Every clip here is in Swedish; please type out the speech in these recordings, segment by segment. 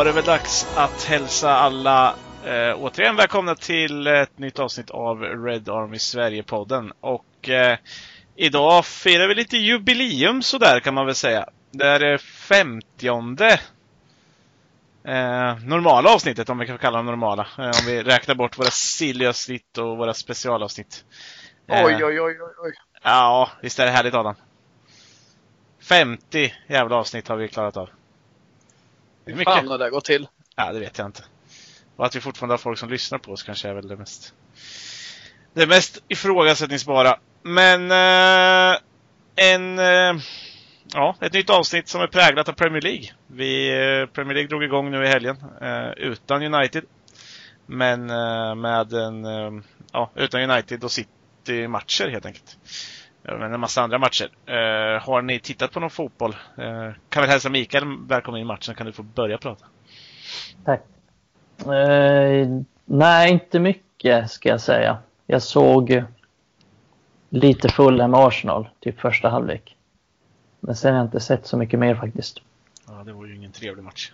var det väl dags att hälsa alla uh, återigen välkomna till ett nytt avsnitt av Red Army Sverige-podden. Och uh, idag firar vi lite jubileum sådär kan man väl säga. Det är det femtionde normala avsnittet, om vi kan kalla dem normala. om vi räknar bort våra silly-avsnitt och våra specialavsnitt. Oj, oj, oj, oj. Ja, visst är det härligt Adam? 50 jävla avsnitt har vi klarat av. Hur fan har det gått till? Ja, det vet jag inte. Och att vi fortfarande har folk som lyssnar på oss kanske är väl det mest det mest ifrågasättningsbara. Men eh, en eh, ja, ett nytt avsnitt som är präglat av Premier League. Vi, eh, Premier League drog igång nu i helgen eh, utan United. Men eh, med en, eh, ja, utan United och City-matcher helt enkelt men en massa andra matcher. Uh, har ni tittat på någon fotboll? Uh, kan väl hälsa Mikael välkommen in i matchen, kan du få börja prata. Tack. Uh, nej, inte mycket ska jag säga. Jag såg lite fulla med Arsenal, typ första halvlek. Men sen har jag inte sett så mycket mer faktiskt. Ja, det var ju ingen trevlig match.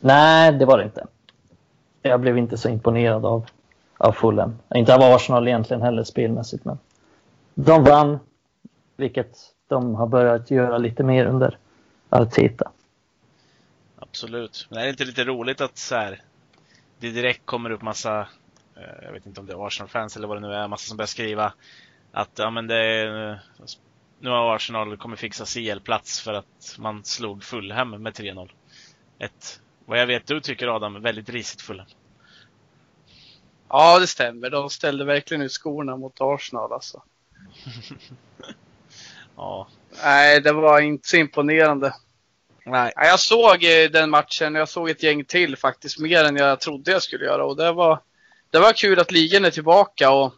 Nej, det var det inte. Jag blev inte så imponerad av, av Fulham. Inte av Arsenal egentligen heller spelmässigt, men de vann, vilket de har börjat göra lite mer under Arteta. Absolut. Men är det inte lite roligt att så här, det direkt kommer upp massa, eh, jag vet inte om det är Arsenal-fans eller vad det nu är, massa som börjar skriva att ja men det är, nu har Arsenal kommer fixa CL-plats för att man slog Fulham med 3-0. Ett, vad jag vet du tycker Adam, väldigt risigt Fulham. Ja, det stämmer. De ställde verkligen ut skorna mot Arsenal alltså. ja. Nej, det var inte så imponerande. Nej. Jag såg eh, den matchen, jag såg ett gäng till faktiskt, mer än jag trodde jag skulle göra. Och det var, det var kul att ligan är tillbaka. Och,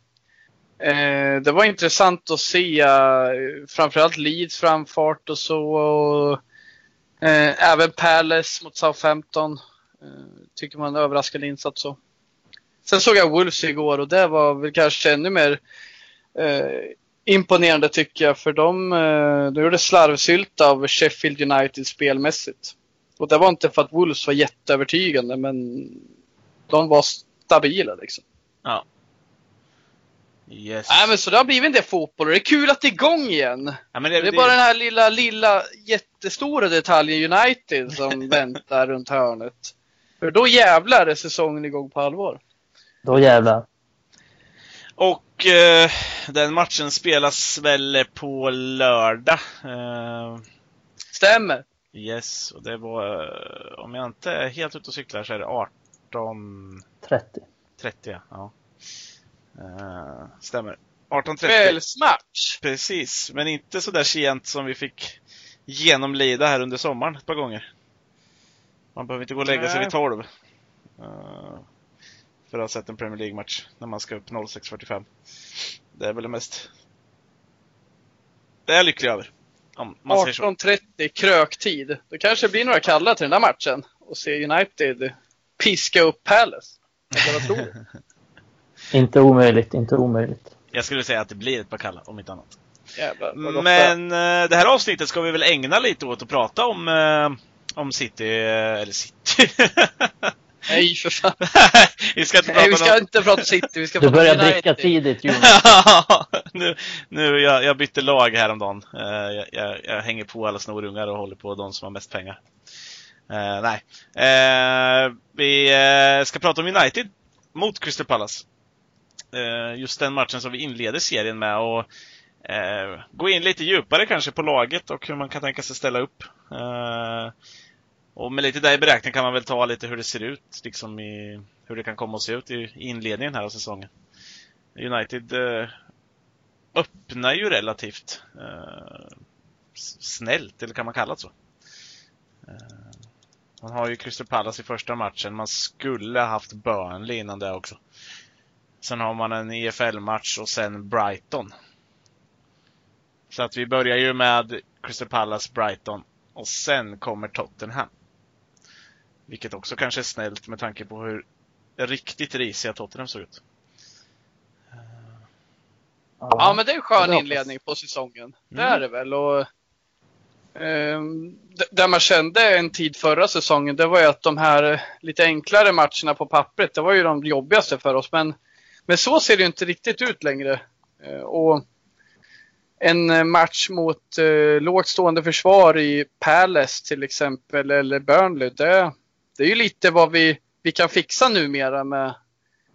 eh, det var intressant att se eh, framförallt Leeds framfart och så. Och, eh, även Palace mot Southampton. Eh, tycker man överraskande insats så. Sen såg jag Wolves igår och det var väl kanske ännu mer imponerande tycker jag för de, eh, de gjorde slarvsylt av Sheffield United spelmässigt. Och det var inte för att Wolves var jätteövertygande men de var stabila liksom. Ja. Yes. Nej men så det har blivit en del fotboll och det är kul att det är igång igen. Ja, det, det, är det... bara den här lilla, lilla jättestora detaljen United som väntar runt hörnet. För då jävlar är säsongen igång på allvar. Då jävlar. Och eh, den matchen spelas väl på lördag. Eh, Stämmer. Yes, och det var, eh, om jag inte är helt ute och cyklar så är det 18... 30. 30, ja. Eh, stämmer. 18.30. Kvällsmatch! Precis, men inte så där sent som vi fick genomlida här under sommaren ett par gånger. Man behöver inte gå och lägga sig vid 12. Uh, för att ha sett en Premier League-match när man ska upp 06.45. Det är väl det mest... Det är jag lycklig över. 18.30 kröktid. Då kanske det blir några kalla till den där matchen och se United piska upp Palace. Inte omöjligt, inte omöjligt. Jag skulle säga att det blir ett par kalla, om inte annat. Jävlar, Men äh, det här avsnittet ska vi väl ägna lite åt att prata om, äh, om City, äh, eller City. Nej för fan. vi ska inte prata, Nej, vi ska inte prata City, vi ska du börjar dricka tidigt Jonas. nu, nu jag, jag bytte lag häromdagen. Uh, jag, jag, jag hänger på alla snorungar och håller på de som har mest pengar. Uh, nej. Uh, vi ska prata om United mot Crystal Palace. just den matchen som vi inleder serien med och gå in lite djupare kanske på laget och hur man kan tänka sig ställa upp. Och med lite där i beräkning kan man väl ta lite hur det ser ut, liksom i, hur det kan komma att se ut i inledningen här av säsongen. United eh, öppnar ju relativt eh, snällt, eller kan man kalla det så? Eh, man har ju Crystal Palace i första matchen, man skulle haft Burnley innan det också. Sen har man en EFL-match och sen Brighton. Så att vi börjar ju med Crystal Palace, Brighton och sen kommer Tottenham. Vilket också kanske är snällt med tanke på hur riktigt risiga Tottenham såg ut. Ja, men det är en skön inledning på säsongen. Det mm. är det väl. Och Ehm, där man kände en tid förra säsongen, det var ju att de här lite enklare matcherna på pappret, det var ju de jobbigaste för oss. Men, men så ser det ju inte riktigt ut längre. Ehm, och en match mot eh, lågt stående försvar i Palace till exempel, eller Burnley, det, det är ju lite vad vi, vi kan fixa numera med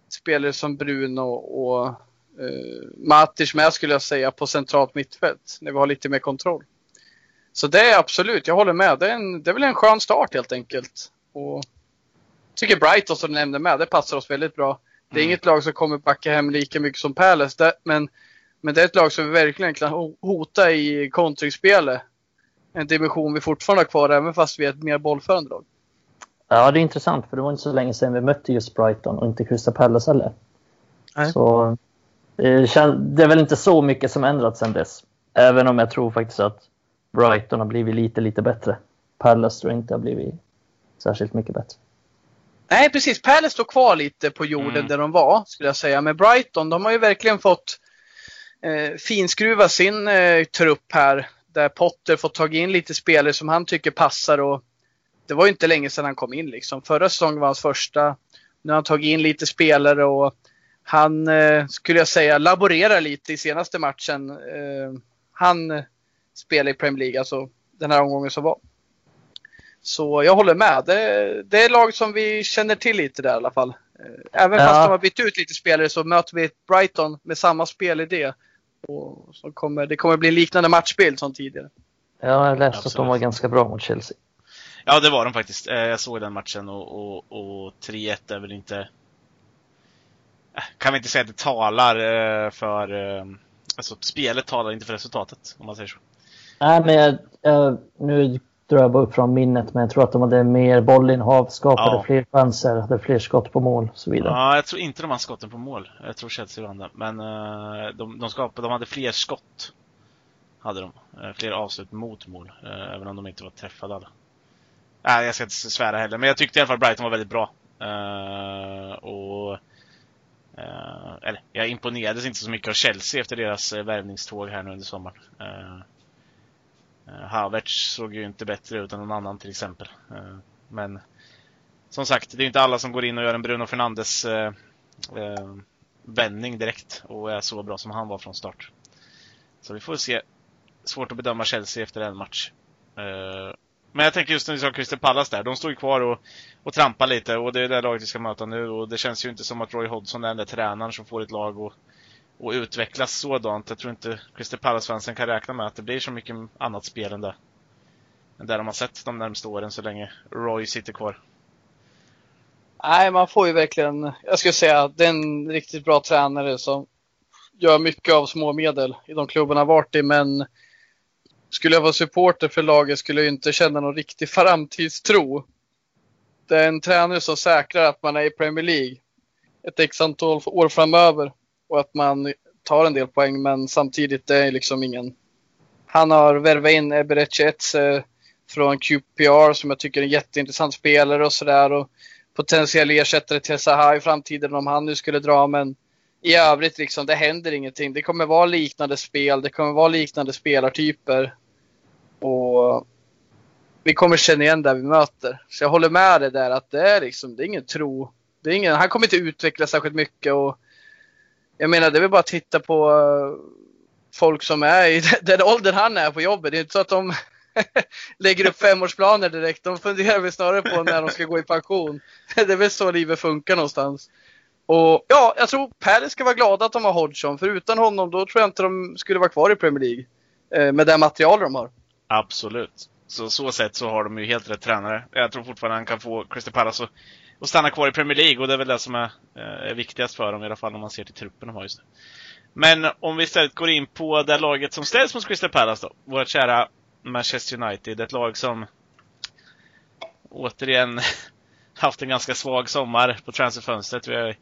spelare som Bruno och eh, Matic med skulle jag säga på centralt mittfält, när vi har lite mer kontroll. Så det är absolut, jag håller med. Det är, en, det är väl en skön start helt enkelt. Och jag tycker Brighton som du nämnde med, det passar oss väldigt bra. Det är mm. inget lag som kommer backa hem lika mycket som Palace, men, men det är ett lag som vi verkligen kan hota i kontringsspelet. En dimension vi fortfarande har kvar, även fast vi är ett mer bollförande lag. Ja, det är intressant, för det var inte så länge sedan vi mötte just Brighton och inte Crystal Palace heller. Nej. Så det är väl inte så mycket som ändrats sedan dess. Även om jag tror faktiskt att Brighton har blivit lite, lite bättre. Palace tror jag inte har blivit särskilt mycket bättre. Nej, precis. Palace står kvar lite på jorden mm. där de var, skulle jag säga. Men Brighton, de har ju verkligen fått eh, finskruva sin eh, trupp här. Där Potter fått tagit in lite spelare som han tycker passar. Och det var ju inte länge sedan han kom in liksom. Förra säsongen var hans första. Nu har han tagit in lite spelare och han, eh, skulle jag säga, laborerar lite i senaste matchen. Eh, han spela i Premier League, alltså den här omgången som var. Så jag håller med. Det, det är lag som vi känner till lite där i alla fall. Eh, även ja. fast de har bytt ut lite spelare så möter vi ett Brighton med samma spelidé. Och så kommer, det kommer bli en liknande matchbild som tidigare. Ja, jag läste att de var ganska bra mot Chelsea. Ja, det var de faktiskt. Eh, jag såg den matchen och, och, och 3-1 är väl inte... Eh, kan vi inte säga att det talar för... Alltså, spelet talar inte för resultatet, om man säger så. Nej, men jag, jag, nu drar jag bara upp från minnet, men jag tror att de hade mer bollinnehav, skapade ja. fler chanser, hade fler skott på mål och så vidare. Ja, jag tror inte de hade skotten på mål. Jag tror Chelsea vann det. Men de, de, skapade, de hade fler skott. Hade de. Fler avslut mot mål, även om de inte var träffade alla. Nej, jag ska inte svära heller, men jag tyckte i alla fall Brighton var väldigt bra. Eh, och eh, eller, jag imponerades inte så mycket av Chelsea efter deras eh, värvningståg här nu under sommaren. Uh, Havertz såg ju inte bättre ut än någon annan till exempel. Men som sagt, det är inte alla som går in och gör en Bruno Fernandes vändning direkt och är så bra som han var från start. Så vi får se. Svårt att bedöma Chelsea efter en match. Men jag tänker just när vi sa Crystal Palace där, de står ju kvar och, och trampar lite och det är det laget vi ska möta nu och det känns ju inte som att Roy Hodgson är den där tränaren som får ett lag att och utvecklas sådant. Jag tror inte Crystal Palace-fansen kan räkna med att det blir så mycket annat spel än det. Än det de har sett de närmsta åren så länge Roy sitter kvar. Nej, man får ju verkligen, jag skulle säga, att det är en riktigt bra tränare som gör mycket av små medel i de klubbarna vart i, men skulle jag vara supporter för laget skulle jag inte känna någon riktig framtidstro. Det är en tränare som säkrar att man är i Premier League ett x antal år framöver och att man tar en del poäng men samtidigt det är liksom ingen... Han har värvat in Eberechi Etze från QPR som jag tycker är en jätteintressant spelare och sådär och potentiell ersättare till Zaha i framtiden om han nu skulle dra men i övrigt liksom det händer ingenting. Det kommer vara liknande spel, det kommer vara liknande spelartyper och vi kommer känna igen det vi möter. Så jag håller med dig där att det är liksom, det är ingen tro. Det är ingen, han kommer inte utvecklas särskilt mycket och jag menar, det är väl bara att titta på eh, folk som är i den åldern han är på jobbet. Det är inte så att de lägger upp femårsplaner direkt. De funderar väl snarare på när de ska gå i pension. Det är väl så livet funkar någonstans. Och ja, jag tror Palace ska vara glada att de har Hodgson. För utan honom då tror jag inte de skulle vara kvar i Premier League. Eh, med det material de har. Absolut. Så så sätt så har de ju helt rätt tränare. Jag tror fortfarande han kan få Crystal Palace att att stanna kvar i Premier League och det är väl det som är, eh, är viktigast för dem i alla fall om man ser till truppen de har just nu. Men om vi istället går in på det laget som ställs mot Crystal Palace då. Vårt kära Manchester United. Ett lag som återigen haft en ganska svag sommar på transferfönstret. Vi har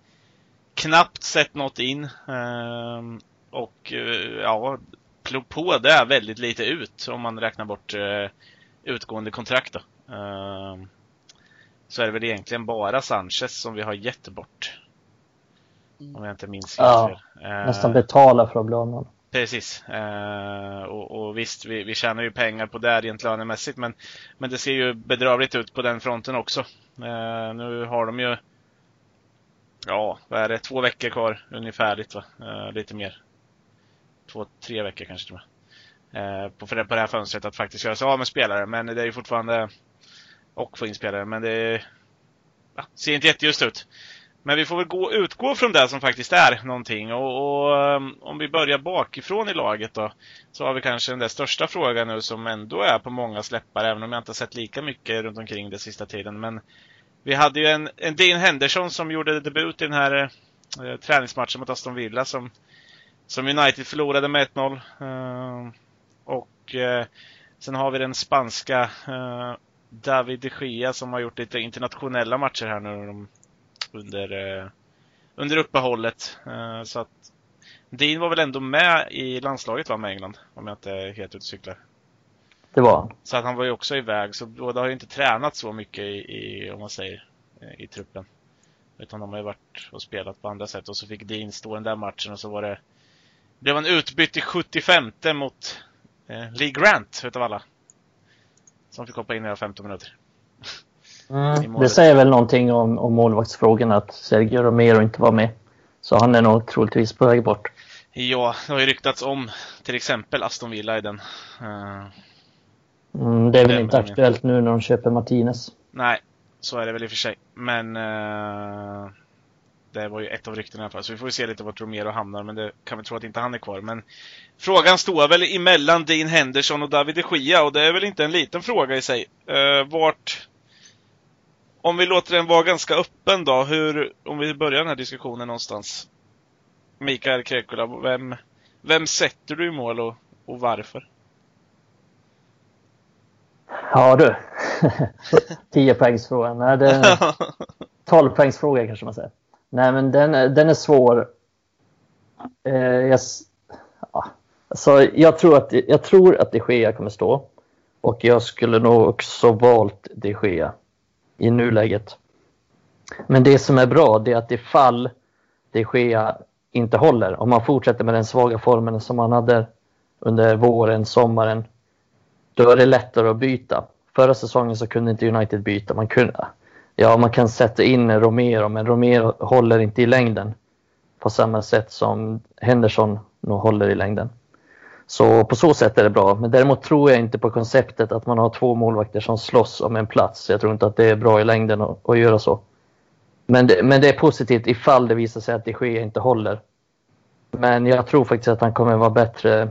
knappt sett något in. Ehm, och eh, ja, på det är väldigt lite ut om man räknar bort eh, utgående kontrakt då. Ehm, så är det väl egentligen bara Sanchez som vi har gett bort. Om jag inte minns helt ja, fel. Nästan betala för att bli av med Precis. Eh, och, och, visst, vi, vi tjänar ju pengar på det rent lönemässigt men, men det ser ju bedrövligt ut på den fronten också. Eh, nu har de ju, ja, vad är det, två veckor kvar ungefärligt va? Eh, lite mer. Två, tre veckor kanske till och med. Eh, på, på det här fönstret att faktiskt göra sig av med spelare men det är ju fortfarande, och få in spelare, men det ja, ser inte jätteljust ut. Men vi får väl gå, utgå från det som faktiskt är någonting. Och, och, ehm, om vi börjar bakifrån i laget då. Så har vi kanske den där största frågan nu som ändå är på många släppar. Även om jag inte har sett lika mycket runt omkring det sista tiden. Men vi hade ju en, en Dean Henderson som gjorde debut i den här eh, träningsmatchen mot Aston Villa. Som, som United förlorade med 1-0. Eh, och eh, sen har vi den spanska eh, David de Gea som har gjort lite internationella matcher här nu. De under, eh, under uppehållet. Eh, så att Dean var väl ändå med i landslaget va, med England? Om jag inte är helt ute och cyklar. Det var. Så att han var ju också iväg, så båda har ju inte tränat så mycket i, i om man säger, i truppen. Utan de har ju varit och spelat på andra sätt. Och så fick Dean stå den där matchen och så var det... Blev han utbytt i 75 mot eh, Lee Grant, utav alla. Som fick hoppa in i 15 minuter. Mm, det säger väl någonting om, om målvaktsfrågan att Sergio Romero inte var med. Så han är nog troligtvis på väg bort. Ja, det har ju ryktats om till exempel Aston Villa i den. Uh, mm, det är väl inte aktuellt nu när de köper Martinez. Nej, så är det väl i och för sig. Men uh, det var ju ett av ryktena i alla fall. Så vi får se lite vart Romero hamnar, men det kan vi tro att inte han är kvar. Men frågan står väl emellan Dean Henderson och David de Gia och det är väl inte en liten fråga i sig. Uh, vart om vi låter den vara ganska öppen då, hur, om vi börjar den här diskussionen någonstans. Mikael Krekula, vem, vem sätter du i mål och, och varför? Ja du. 10 poängsfrågan. Nej, det är 12 poängsfråga kanske man säger. Nej, men den, den är svår. Eh, jag, ja, alltså, jag, tror att, jag tror att de Gea kommer stå. Och jag skulle nog också valt de Gea i nuläget. Men det som är bra det är att ifall det sker inte håller, om man fortsätter med den svaga formen som man hade under våren, sommaren, då är det lättare att byta. Förra säsongen så kunde inte United byta. Man, kunde, ja, man kan sätta in Romero, men Romero håller inte i längden på samma sätt som Henderson nog håller i längden. Så på så sätt är det bra. Men däremot tror jag inte på konceptet att man har två målvakter som slåss om en plats. Jag tror inte att det är bra i längden att, att göra så. Men det, men det är positivt ifall det visar sig att det sker inte håller. Men jag tror faktiskt att han kommer vara bättre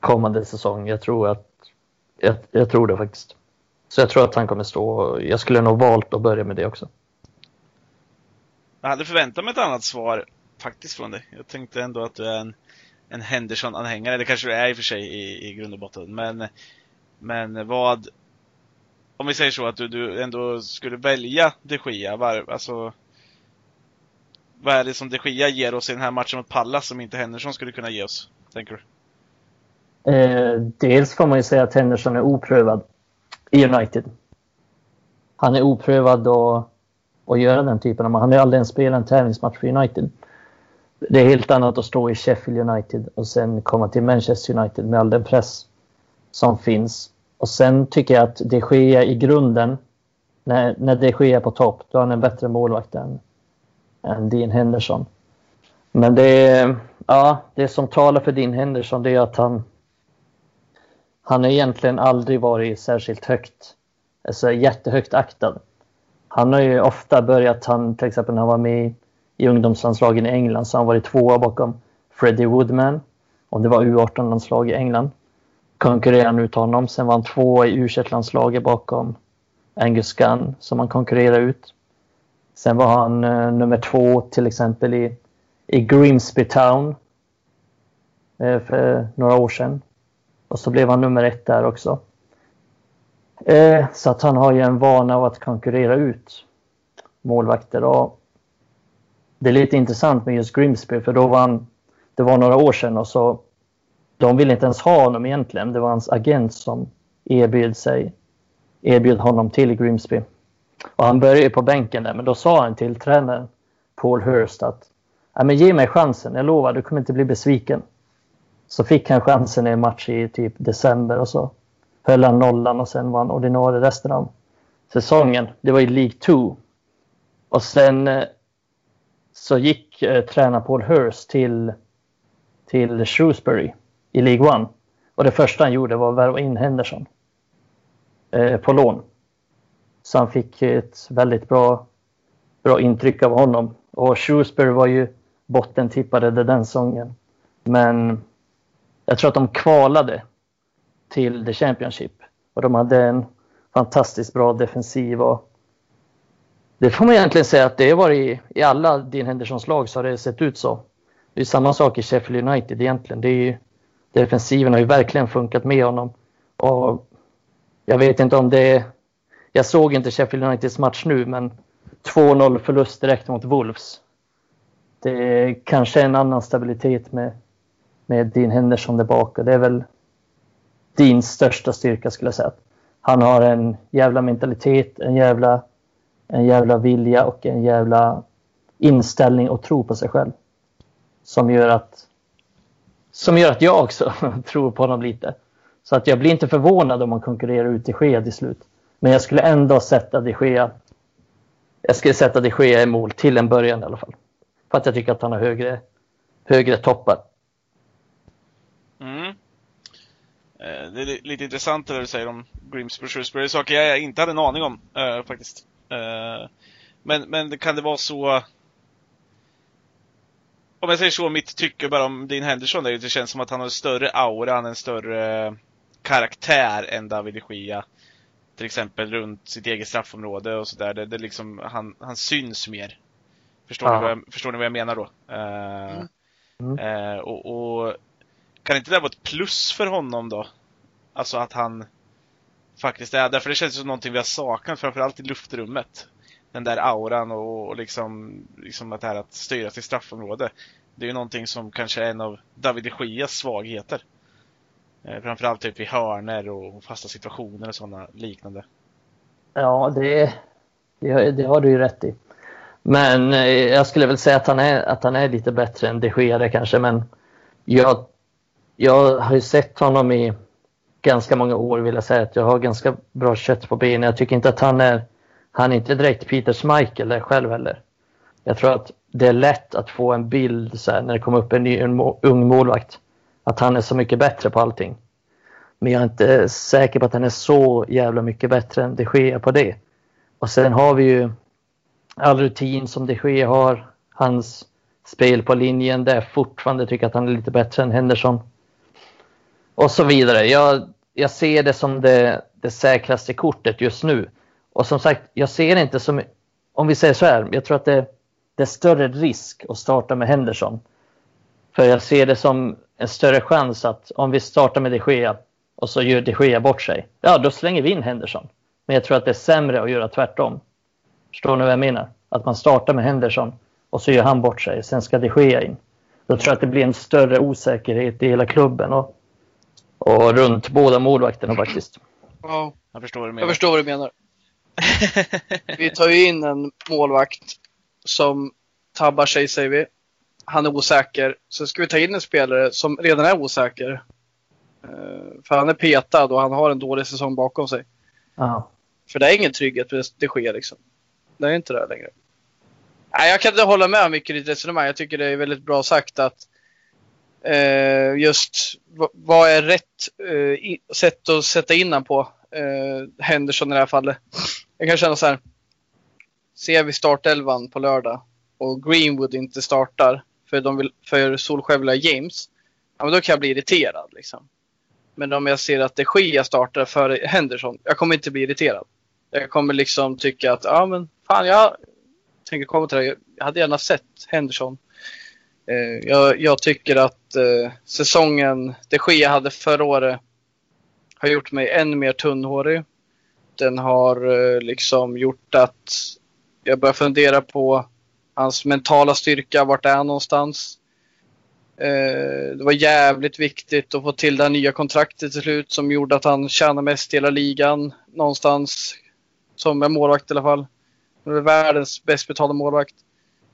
kommande säsong. Jag tror att jag, jag, tror det faktiskt. Så jag tror att han kommer stå. Jag skulle nog valt att börja med det också. Jag hade förväntat mig ett annat svar faktiskt från dig. Jag tänkte ändå att du är en en Henderson-anhängare. Det kanske du är i och för sig i, i grund och botten. Men, men vad... Om vi säger så att du, du ändå skulle välja de Gia, var, alltså... Vad är det som de Gia ger oss i den här matchen mot Pallas som inte Henderson skulle kunna ge oss? Tänker du? Eh, dels får man ju säga att Henderson är oprövad i United. Han är oprövad att, att göra den typen av Han har aldrig ens spelat en tävlingsmatch för United det är helt annat att stå i Sheffield United och sen komma till Manchester United med all den press som finns. Och sen tycker jag att det sker i grunden, när, när det sker på topp, då är han en bättre målvakt än, än Dean Henderson. Men det, ja, det som talar för Dean Henderson det är att han han har egentligen aldrig varit särskilt högt, alltså jättehögt aktad. Han har ju ofta börjat, han, till exempel när han var med i ungdomslandslagen i England så han varit tvåa bakom Freddie Woodman. Och det var U18-landslag i England. Konkurrerade han ut honom. Sen var han tvåa i u landslaget bakom Angus Gunn som han konkurrerade ut. Sen var han eh, nummer två till exempel i, i Grimsby Town eh, för några år sedan. Och så blev han nummer ett där också. Eh, så att han har ju en vana av att konkurrera ut målvakter. Och det är lite intressant med just Grimsby för då var han, det var några år sedan och så de ville inte ens ha honom egentligen. Det var hans agent som erbjöd sig, erbjöd honom till Grimsby. Och han började på bänken där, men då sa han till tränaren Paul Hurst att men ge mig chansen, jag lovar, du kommer inte bli besviken. Så fick han chansen i en match i typ december och så höll han nollan och sen var han ordinarie resten av säsongen. Det var i League 2. Och sen eh, så gick eh, tränaren Paul Hurst till, till Shrewsbury i League 1. Och det första han gjorde var att värva in Henderson eh, på lån. Så han fick ett väldigt bra, bra intryck av honom. Och Shrewsbury var ju bottentippade den säsongen. Men jag tror att de kvalade till The Championship. Och de hade en fantastiskt bra defensiv. Och det får man egentligen säga att det har i, i alla Dean Hendersons lag så har det sett ut så. Det är samma sak i Sheffield United egentligen. Det är ju, defensiven har ju verkligen funkat med honom. Och jag vet inte om det är... Jag såg inte Sheffield Uniteds match nu, men 2-0 förlust direkt mot Wolves. Det är kanske en annan stabilitet med, med Dean Henderson där bak. och Det är väl din största styrka skulle jag säga. Han har en jävla mentalitet, en jävla, en jävla vilja och en jävla inställning och tro på sig själv. Som gör att, som gör att jag också tror på honom lite. Så att jag blir inte förvånad om man konkurrerar ut de Gea till slut. Men jag skulle ändå sätta de Gea jag skulle sätta de Gea i mål till en början i alla fall. För att jag tycker att han har högre, högre toppar. Mm. Eh, det är lite intressant det du säger om Grimsby Shrewsbury. Saker jag inte hade en aning om uh, faktiskt. Uh, men, men kan det vara så... Om jag säger så, mitt tycke bara om Dean Henderson, det, det känns som att han har en större aura, han har en större karaktär än David de Gia. Till exempel runt sitt eget straffområde och sådär. Det, det liksom, han, han syns mer. Förstår, ni vad jag, förstår ni vad jag menar då? Uh, mm. uh, och, och, kan inte det vara ett plus för honom då? Alltså att han faktiskt är där, för det känns som någonting vi har saknat, framförallt i luftrummet. Den där auran och, och liksom, liksom att det här att styra till straffområde. Det är ju någonting som kanske är en av David de Gias svagheter. Eh, framförallt typ i hörner och fasta situationer och sådana liknande. Ja, det, det, det har du ju rätt i. Men eh, jag skulle väl säga att han är, att han är lite bättre än de Gea kanske, men jag, jag har ju sett honom i ganska många år vill jag säga att jag har ganska bra kött på benen. Jag tycker inte att han är, han är inte direkt Peter Schmeichel där själv heller. Jag tror att det är lätt att få en bild så här, när det kommer upp en ny en ung målvakt att han är så mycket bättre på allting. Men jag är inte säker på att han är så jävla mycket bättre än de Gea på det. Och sen har vi ju all rutin som de Gea har. Hans spel på linjen där jag fortfarande tycker att han är lite bättre än Henderson. Och så vidare. Jag, jag ser det som det, det säkraste kortet just nu. Och som sagt, jag ser det inte som... Om vi säger så här, jag tror att det, det är större risk att starta med Henderson. För jag ser det som en större chans att om vi startar med de Gea och så gör de Gea bort sig, ja då slänger vi in Henderson. Men jag tror att det är sämre att göra tvärtom. Förstår ni vad jag menar? Att man startar med Henderson och så gör han bort sig, sen ska de Gea in. Då tror jag att det blir en större osäkerhet i hela klubben och, och runt båda målvakterna faktiskt. Ja, jag förstår vad du menar. Jag förstår vad du menar. vi tar ju in en målvakt som tabbar sig, säger vi han är osäker. Så ska vi ta in en spelare som redan är osäker. Uh, för han är petad och han har en dålig säsong bakom sig. Aha. För det är ingen trygghet för det sker liksom. Det är inte det längre. Nej, jag kan inte hålla med mycket i ditt resonemang. Jag tycker det är väldigt bra sagt att Eh, just vad är rätt eh, sätt att sätta in honom på. Eh, Henderson i det här fallet. Jag kan känna så här. Ser vi startelvan på lördag och Greenwood inte startar för, de vill, för Solskjaer vill ha James, ja, men då kan jag bli irriterad. Liksom. Men om jag ser att det Gia startar för Henderson, jag kommer inte bli irriterad. Jag kommer liksom tycka att, ja men fan jag tänker komma till det. Jag hade gärna sett Henderson. Eh, jag, jag, tycker att eh, säsongen de Gea hade förra året har gjort mig än mer tunnhårig. Den har eh, liksom gjort att jag börjar fundera på Hans mentala styrka, vart är han någonstans? Eh, det var jävligt viktigt att få till det här nya kontraktet till slut som gjorde att han tjänar mest i hela ligan någonstans. Som en målvakt i alla fall. Han är världens bäst betalda målvakt.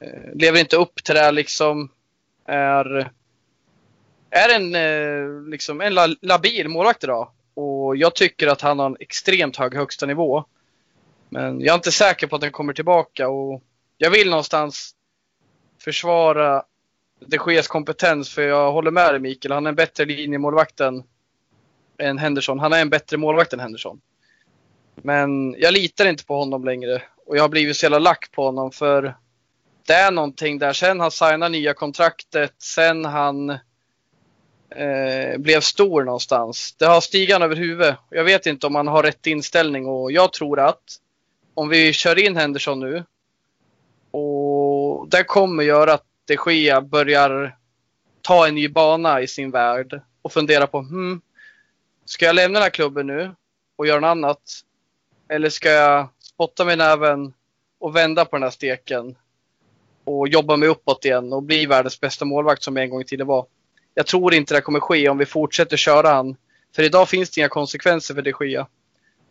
Eh, lever inte upp till det här liksom. Är är en, eh, liksom, en la, labil målvakt idag. Och jag tycker att han har en extremt hög högsta nivå. Men jag är inte säker på att den kommer tillbaka och jag vill någonstans försvara de Geas kompetens för jag håller med dig Mikael. Han är en bättre linjemålvakt än, än Henderson. Han är en bättre målvakt än Henderson. Men jag litar inte på honom längre och jag har blivit så jävla lack på honom för det är någonting där. Sen han signade nya kontraktet, sen han eh, blev stor någonstans. Det har stigan över huvudet. Jag vet inte om han har rätt inställning och jag tror att om vi kör in Henderson nu och det kommer göra att de Gea börjar ta en ny bana i sin värld och fundera på hmm, ska jag lämna den här klubben nu och göra något annat? Eller ska jag spotta mig i näven och vända på den här steken och jobba mig uppåt igen och bli världens bästa målvakt som jag en gång i tiden var? Jag tror inte det kommer ske om vi fortsätter köra han. För idag finns det inga konsekvenser för de Gea.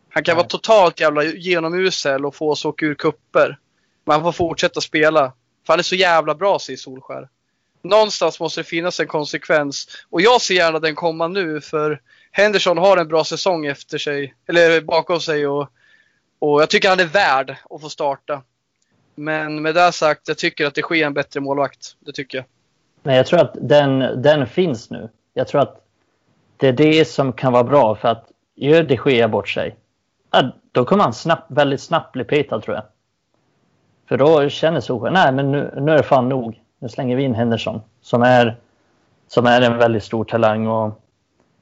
Han kan Nej. vara totalt jävla genomusel och få oss åka ur kupper. Men han får fortsätta spela. För han är så jävla bra, säger Solskär. Någonstans måste det finnas en konsekvens. Och jag ser gärna den komma nu för Henderson har en bra säsong efter sig, eller bakom sig och, och jag tycker han är värd att få starta. Men med det sagt, jag tycker att det sker en bättre målvakt. Det tycker jag. Men jag tror att den, den finns nu. Jag tror att det är det som kan vara bra för att gör det sker bort sig, då kommer han snabbt, väldigt snabbt bli petad tror jag. För då känner Solskjaer, nej men nu, nu är det fan nog. Nu slänger vi in Henderson som är, som är en väldigt stor talang. Och,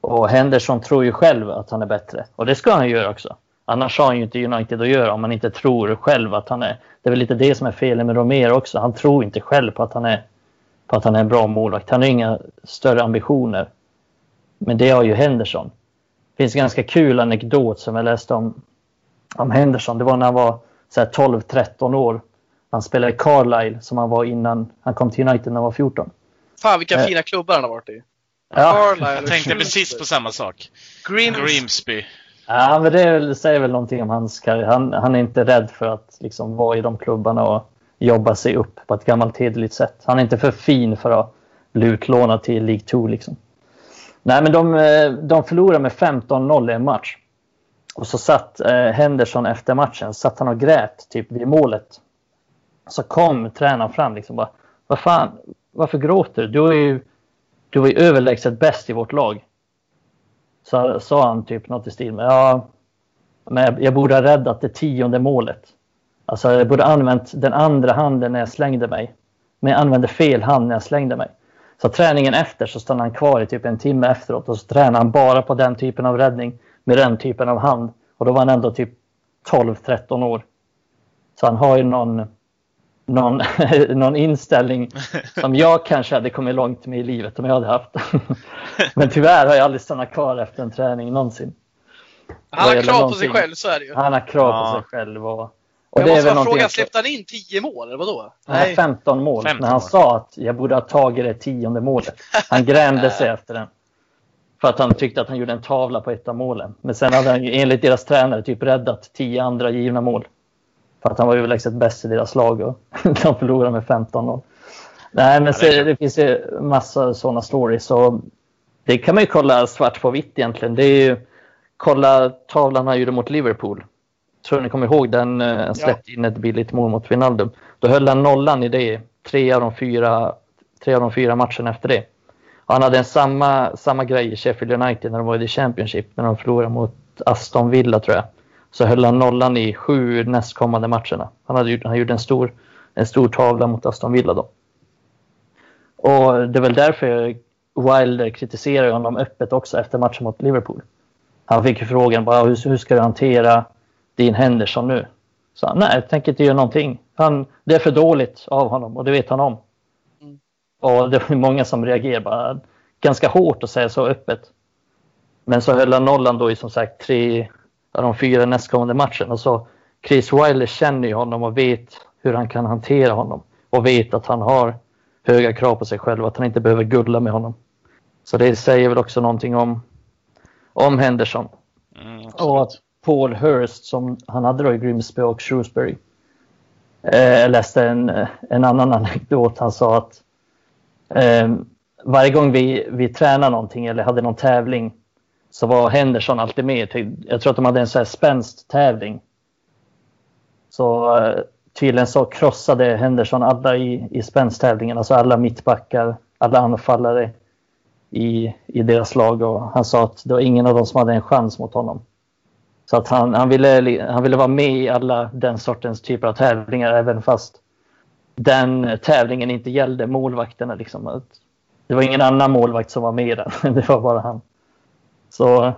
och Henderson tror ju själv att han är bättre. Och det ska han göra också. Annars har han ju inte United att göra om man inte tror själv att han är. Det är väl lite det som är felet med Romero också. Han tror inte själv på att han är, på att han är en bra målvakt. Han har inga större ambitioner. Men det har ju Henderson. Det finns en ganska kul anekdot som jag läste om, om Henderson. Det var när han var 12-13 år. Han spelade i Carlisle som han var innan han kom till United när han var 14. Fan vilka eh. fina klubbar han har varit i. Ja. jag tänkte precis på samma sak. Grim Grimsby. Ja, men det säger väl någonting om hans karriär. Han, han är inte rädd för att liksom vara i de klubbarna och jobba sig upp på ett gammalt hederligt sätt. Han är inte för fin för att bli utlånad till League 2 liksom. Nej, men de, eh, de förlorade med 15-0 i en match. Och så satt eh, Henderson efter matchen, satt han och grät typ vid målet. Så kom tränaren fram liksom bara, vad fan, varför gråter du? Du är ju, du är överlägset bäst i vårt lag. Så sa han typ något i stil med, ja, men jag borde ha räddat det tionde målet. Alltså jag borde ha använt den andra handen när jag slängde mig. Men jag använde fel hand när jag slängde mig. Så träningen efter så stannade han kvar i typ en timme efteråt och så tränade han bara på den typen av räddning med den typen av hand. Och då var han ändå typ 12-13 år. Så han har ju någon, någon, någon inställning som jag kanske hade kommit långt med i livet om jag hade haft. Men tyvärr har jag aldrig stannat kvar efter en träning någonsin. Han har krav på sig själv, så är det ju. Han har krav ja. på sig själv. Och, och jag det måste bara fråga, släppte han in 10 mål eller vadå? Nej, 15 mål. 15 när han sa att jag borde ha tagit det tionde målet. Han grämde sig efter den. För att han tyckte att han gjorde en tavla på ett av målen. Men sen hade han enligt deras tränare typ räddat tio andra givna mål. För att han var överlägset bäst i deras lag och de förlorade med 15-0. Nej, men så, det finns ju massa sådana stories. Så det kan man ju kolla svart på vitt egentligen. Det är ju, kolla tavlan han gjorde mot Liverpool. Tror ni kommer ihåg den? Han eh, släppte ja. in ett billigt mål mot Wijnaldum. Då höll han nollan i det tre av de fyra, tre av de fyra matcherna efter det. Han hade en samma, samma grej i Sheffield United när de var i The Championship, när de förlorade mot Aston Villa tror jag. Så höll han nollan i sju nästkommande matcherna. Han, hade, han gjorde en stor, en stor tavla mot Aston Villa då. Och det är väl därför Wilder kritiserar honom öppet också efter matchen mot Liverpool. Han fick frågan bara, hur, hur ska du hantera din Henderson nu? Så han, nej, jag tänker inte göra någonting. Han, det är för dåligt av honom och det vet han om. Och det var många som reagerade bara, ganska hårt att säga så öppet. Men så höll han nollan då i som sagt tre av de fyra nästkommande matcherna. Så Chris Wilder känner ju honom och vet hur han kan hantera honom. Och vet att han har höga krav på sig själv och att han inte behöver gulla med honom. Så det säger väl också någonting om, om Henderson. Mm, och att Paul Hurst som han hade då i Grimsby och Shrewsbury. Eh, jag läste en, en annan anekdot. Han sa att Eh, varje gång vi, vi tränade någonting eller hade någon tävling så var Henderson alltid med. Typ, jag tror att de hade en så här spänst tävling. Så eh, tydligen så krossade Henderson alla i, i spänsttävlingen, alltså alla mittbackar, alla anfallare i, i deras lag och han sa att det var ingen av dem som hade en chans mot honom. Så att han, han, ville, han ville vara med i alla den sortens typer av tävlingar även fast den tävlingen inte gällde målvakterna. Liksom. Det var ingen annan målvakt som var med i den, det var bara han. Så eh,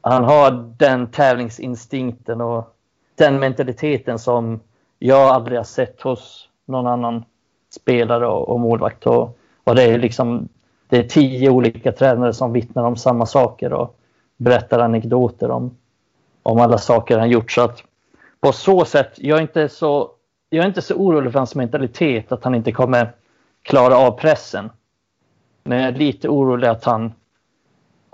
han har den tävlingsinstinkten och den mentaliteten som jag aldrig har sett hos någon annan spelare och, målvakt. Och, och det är liksom det är tio olika tränare som vittnar om samma saker och berättar anekdoter om, om alla saker han gjort. Så att på så sätt, jag är inte så, jag är inte så orolig för hans mentalitet att han inte kommer klara av pressen. Men jag är lite orolig att han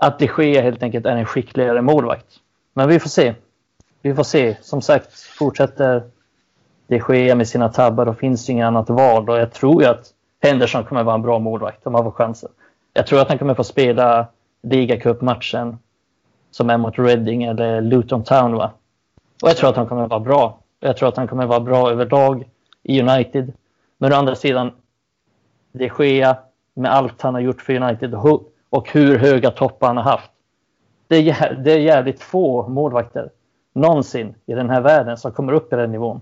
att det Gea helt enkelt är en skickligare målvakt. Men vi får se. Vi får se. Som sagt, fortsätter de Gea med sina tabbar och finns inget annat val. Och jag tror ju att Henderson kommer vara en bra målvakt om han får chansen. Jag tror att han kommer få spela ligacupmatchen som är mot Reading eller Luton Town. Va? Och jag tror att han kommer vara bra. Jag tror att han kommer vara bra överlag i United. Men å andra sidan, de Gea med allt han har gjort för United och hur höga toppar han har haft. Det är, det är jävligt få målvakter någonsin i den här världen som kommer upp i den nivån.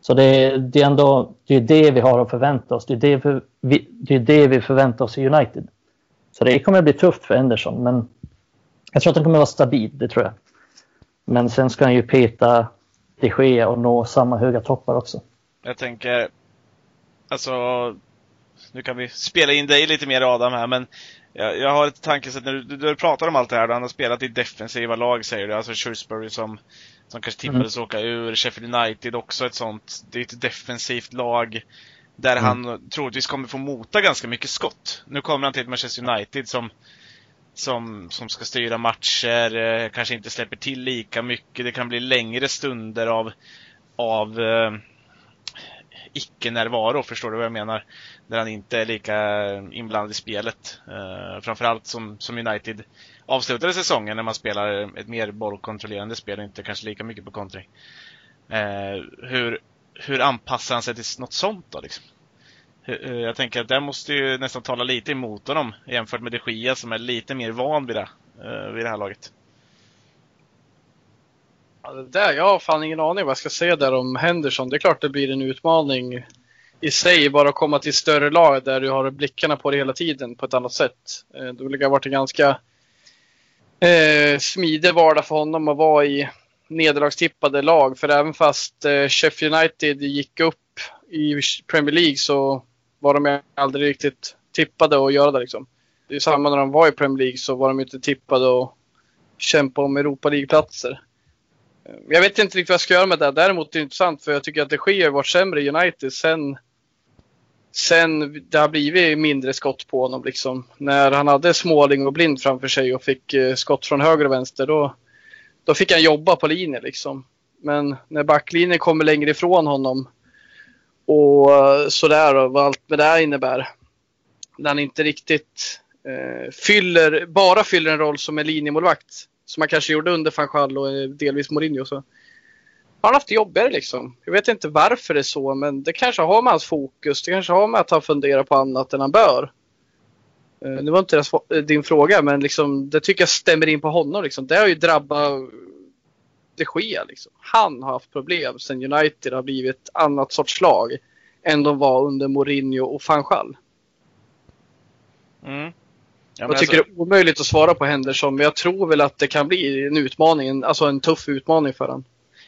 Så det är, det är ändå det, är det vi har att förvänta oss. Det är det, för, vi, det är det vi förväntar oss i United. Så det kommer bli tufft för Henderson, men jag tror att han kommer vara stabil, det tror jag. Men sen ska han ju peta de Gea och nå samma höga toppar också. Jag tänker, alltså, nu kan vi spela in dig lite mer Adam här, men jag, jag har ett tankesätt när du, du, pratar om allt det här, han har spelat i defensiva lag säger du, alltså Shrewsbury som, som kanske tippades mm. åka ur, Sheffield United också ett sånt, det är ett defensivt lag där mm. han troligtvis kommer få mota ganska mycket skott. Nu kommer han till Manchester United som, som, som ska styra matcher, eh, kanske inte släpper till lika mycket, det kan bli längre stunder av, av eh, icke-närvaro, förstår du vad jag menar? Där han inte är lika inblandad i spelet. Uh, framförallt som, som United avslutade säsongen när man spelar ett mer bollkontrollerande spel och inte kanske lika mycket på kontring. Uh, hur, hur anpassar han sig till något sånt då liksom? Uh, jag tänker att det måste ju nästan tala lite emot honom jämfört med de Gia som är lite mer van vid det, vid det här laget. Det där, jag har fan ingen aning vad jag ska säga där om Henderson. Det är klart det blir en utmaning i sig, bara att komma till större lag där du har blickarna på det hela tiden på ett annat sätt. Eh, det har varit en ganska eh, smidig vardag för honom att vara i nederlagstippade lag. För även fast eh, Sheffield United gick upp i Premier League så var de aldrig riktigt tippade att göra det. Liksom. Det är samma när de var i Premier League så var de inte tippade att kämpa om Europa League-platser. Eh, jag vet inte riktigt vad jag ska göra med det. Däremot är det intressant för jag tycker att det sker varit sämre i United sen, sen det har blivit mindre skott på honom. Liksom. När han hade Småling och Blind framför sig och fick eh, skott från höger och vänster då, då fick han jobba på linjen. Liksom. Men när backlinjen kommer längre ifrån honom och eh, sådär och vad allt med det innebär. När han inte riktigt eh, fyller, bara fyller en roll som en linjemålvakt som han kanske gjorde under van och eh, delvis Mourinho. Så har han haft det jobbigare liksom. Jag vet inte varför det är så, men det kanske har med hans fokus. Det kanske har med att han funderar på annat än han bör. Eh, nu var inte det eh, din fråga, men liksom, det tycker jag stämmer in på honom. Liksom. Det har ju drabbat det sker. Liksom. Han har haft problem sen United har blivit ett annat sorts lag än de var under Mourinho och van Schall. Mm. Ja, jag tycker alltså... det är omöjligt att svara på Henderson, men jag tror väl att det kan bli en utmaning, alltså en tuff utmaning för honom.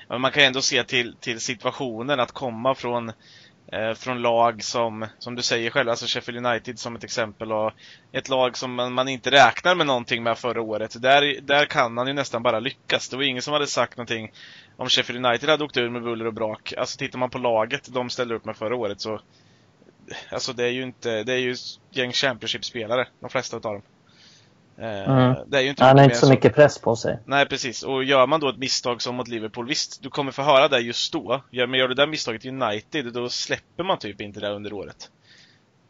Men man kan ändå se till, till situationen att komma från, eh, från lag som, som du säger själv, alltså Sheffield United som ett exempel och ett lag som man, man inte räknar med någonting med förra året. Där, där kan han ju nästan bara lyckas. Det var ingen som hade sagt någonting om Sheffield United hade åkt ur med buller och brak. Alltså tittar man på laget de ställde upp med förra året så Alltså det är ju inte, det är ju gäng Championship-spelare, de flesta utav dem. Eh, mm. Det är ju inte Han har inte så mycket press på sig. Nej, precis. Och gör man då ett misstag som mot Liverpool, visst, du kommer få höra det just då. Men gör du det misstaget i United, då släpper man typ inte det under året.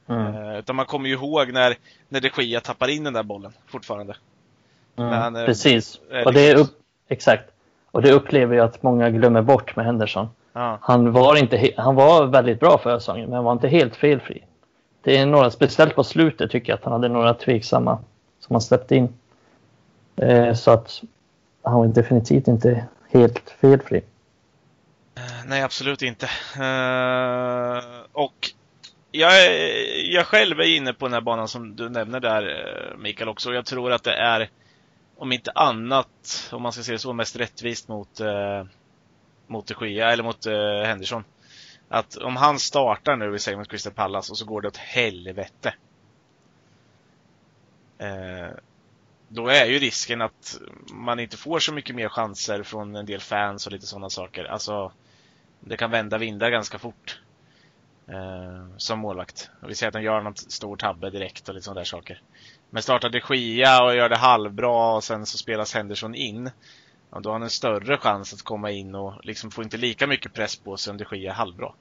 Mm. Eh, utan man kommer ju ihåg när, när de Gia tappar in den där bollen fortfarande. Mm, eh, Precis. är Och det är upp, exakt. Och det upplever jag att många glömmer bort med Henderson. Ja. Han var, inte han var väldigt bra förra säsongen, men var inte helt felfri. Det är några, speciellt på slutet tycker jag att han hade några tveksamma som han släppte in. Eh, så att han var definitivt inte helt felfri. Nej, absolut inte. Eh, och jag, jag själv är inne på den här banan som du nämner där, eh, Mikael, också. Jag tror att det är, om inte annat, om man ska se det så, mest rättvist mot, eh, mot de Gia, eller mot eh, Henderson. Att om han startar nu, vi säger mot Crystal Palace, och så går det åt helvete. Eh, då är ju risken att man inte får så mycket mer chanser från en del fans och lite sådana saker. Alltså, det kan vända vindar ganska fort. Eh, som målvakt. Och vi ser att han gör någon stor tabbe direkt och lite sådana där saker. Men startar de Gia och gör det halvbra och sen så spelas Henderson in. Ja, då har han en större chans att komma in och liksom får inte lika mycket press på sig om de Gia är halvbra.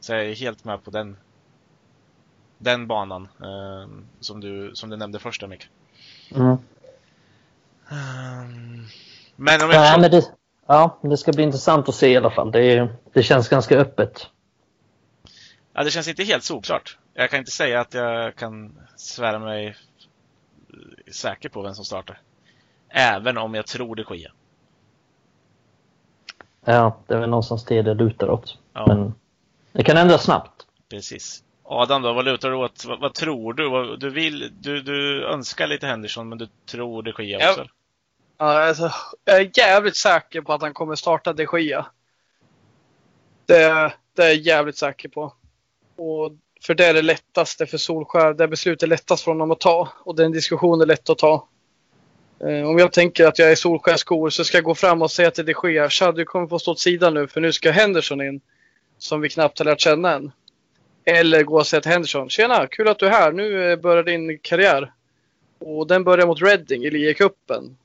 Så jag är helt med på den den banan eh, som, du, som du nämnde först där Mikael. Mm. Ehm, Men om jag Nej, men det, ja, det ska bli intressant att se i alla fall. Det, det känns ganska öppet. Ja, det känns inte helt solklart. Jag kan inte säga att jag kan svära mig säker på vem som startar. Även om jag tror det sker. Ja, det är väl någonstans det det lutar åt. Ja. Men det kan ändras snabbt. Precis. Adam då, vad lutar du åt? Vad, vad tror du? Vad, du, vill, du? Du önskar lite Henderson, men du tror det sker också? Ja, alltså, jag är jävligt säker på att han kommer starta de Gia. Det, det är jag jävligt säker på. Och för det är det lättaste för Solskär. Det beslutet är lättast för honom att ta. Och den diskussionen är lätt att ta. Eh, om jag tänker att jag är Solskärs skor så ska jag gå fram och säga till de Gea. Tja, du kommer få stå åt sidan nu för nu ska Henderson in. Som vi knappt har lärt känna än. Eller gå och säga till Henderson. Tjena, kul att du är här. Nu eh, börjar din karriär. Och den börjar mot Reading i ligacupen.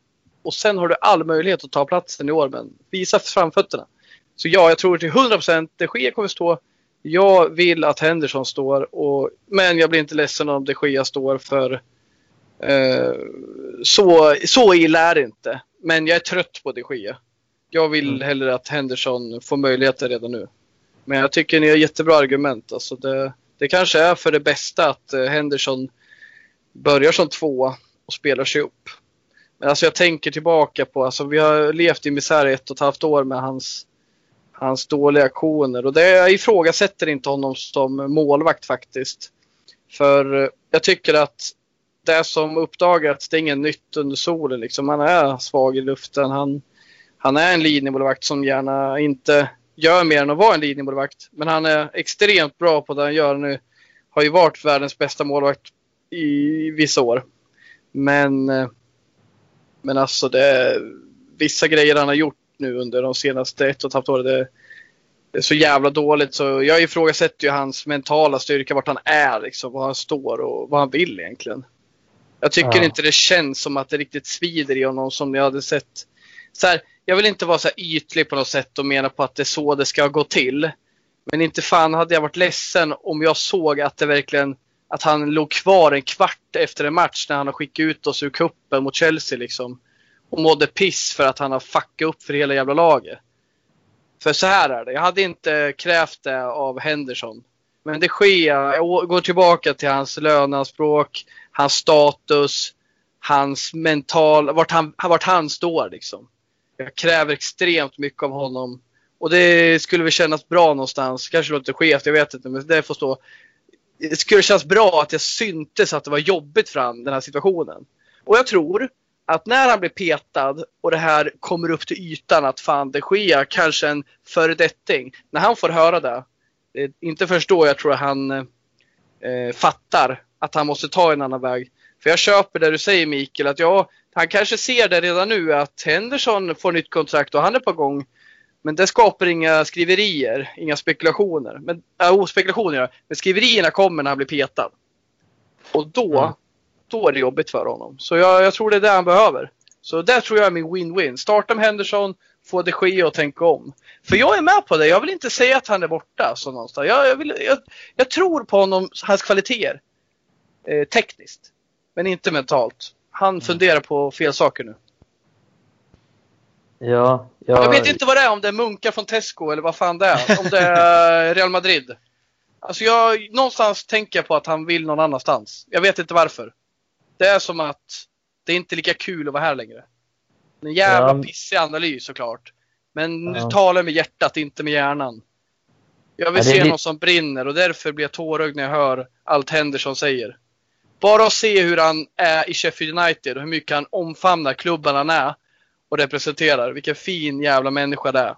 Och sen har du all möjlighet att ta platsen i år, men visa framfötterna. Så ja, jag tror till 100% de Gea kommer stå. Jag vill att Henderson står, och, men jag blir inte ledsen om de Gea står för eh, så, så illa är det inte. Men jag är trött på de Gea. Jag vill Mm. hellre att Henderson får möjligheter redan nu. Men jag tycker ni har jättebra argument. Alltså det, det kanske är för det bästa att eh, Henderson börjar som tvåa och spelar sig upp. Men alltså jag tänker tillbaka på, alltså vi har levt i misär i ett och ett halvt år med hans, hans dåliga aktioner. Och det, jag ifrågasätter inte honom som målvakt faktiskt. För eh, jag tycker att det som uppdagats, det är inget nytt under solen. Liksom. Han är svag i luften. Han, han är en linjemålvakt som gärna inte gör mer än att vara en linjemålvakt. Men han är extremt bra på det han gör nu. Har ju varit världens bästa målvakt i vissa år. Men, eh, men alltså det, vissa grejer han har gjort nu under de senaste ett och ett halvt åren. Det, det är så jävla dåligt så jag ifrågasätter ju hans mentala styrka, vart han är, liksom, var han står och vad han vill egentligen. Jag tycker Ja. inte det känns som att det riktigt svider i honom som jag hade sett. Så här, jag vill inte vara så här ytlig på något sätt och mena på att det är så det ska gå till. Men inte fan hade jag varit ledsen om jag såg att det verkligen att han låg kvar en kvart efter en match när han har skickat ut oss ur kuppen mot Chelsea liksom. Och mådde piss för att han har fuckat upp för hela jävla laget. För så här är det. Jag hade inte krävt det av Henderson. Men det sker. Jag går tillbaka till hans löneanspråk, hans status, hans mental, vart han, vart han står liksom. Jag kräver extremt mycket av honom. Och det skulle väl kännas bra någonstans. Kanske låter skevt, jag vet inte, men det får stå. Det skulle kännas bra att jag syntes att det var jobbigt för han, den här situationen. Och jag tror att när han blir petad och det här kommer upp till ytan att fan det sker kanske en föredetting. När han får höra det, det inte förstår då jag tror att han eh, fattar att han måste ta en annan väg. För jag köper det du säger Mikael, att ja, han kanske ser det redan nu att Henderson får nytt kontrakt och han är på gång. Men det skapar inga skriverier, inga spekulationer. Men, äh, spekulationer ja. Men skriverierna kommer när han blir petad. Och då, Mm. då är det jobbigt för honom. Så jag, jag tror det är det han behöver. Så där tror jag är min win-win. Starta med Henderson, få det ske och tänka om. För jag är med på det. Jag vill inte säga att han är borta. Så någonstans. Jag, jag, vill, jag, jag tror på honom, hans kvaliteter. Eh, tekniskt. Men inte mentalt. Han funderar på fel saker nu. Ja, ja, Jag vet inte vad det är, om det är munkar från Tesco eller vad fan det är. Om det är Real Madrid. Alltså jag, någonstans tänker jag på att han vill någon annanstans. Jag vet inte varför. Det är som att det är inte lika kul att vara här längre. En jävla Ja. pissig analys såklart. Men nu Ja. talar jag med hjärtat, inte med hjärnan. Jag vill Ja, se någon som brinner och därför blir jag tårögd när jag hör allt Henderson säger. Bara att se hur han är i Sheffield United och hur mycket han omfamnar klubben han är och representerar. Vilken fin jävla människa det är.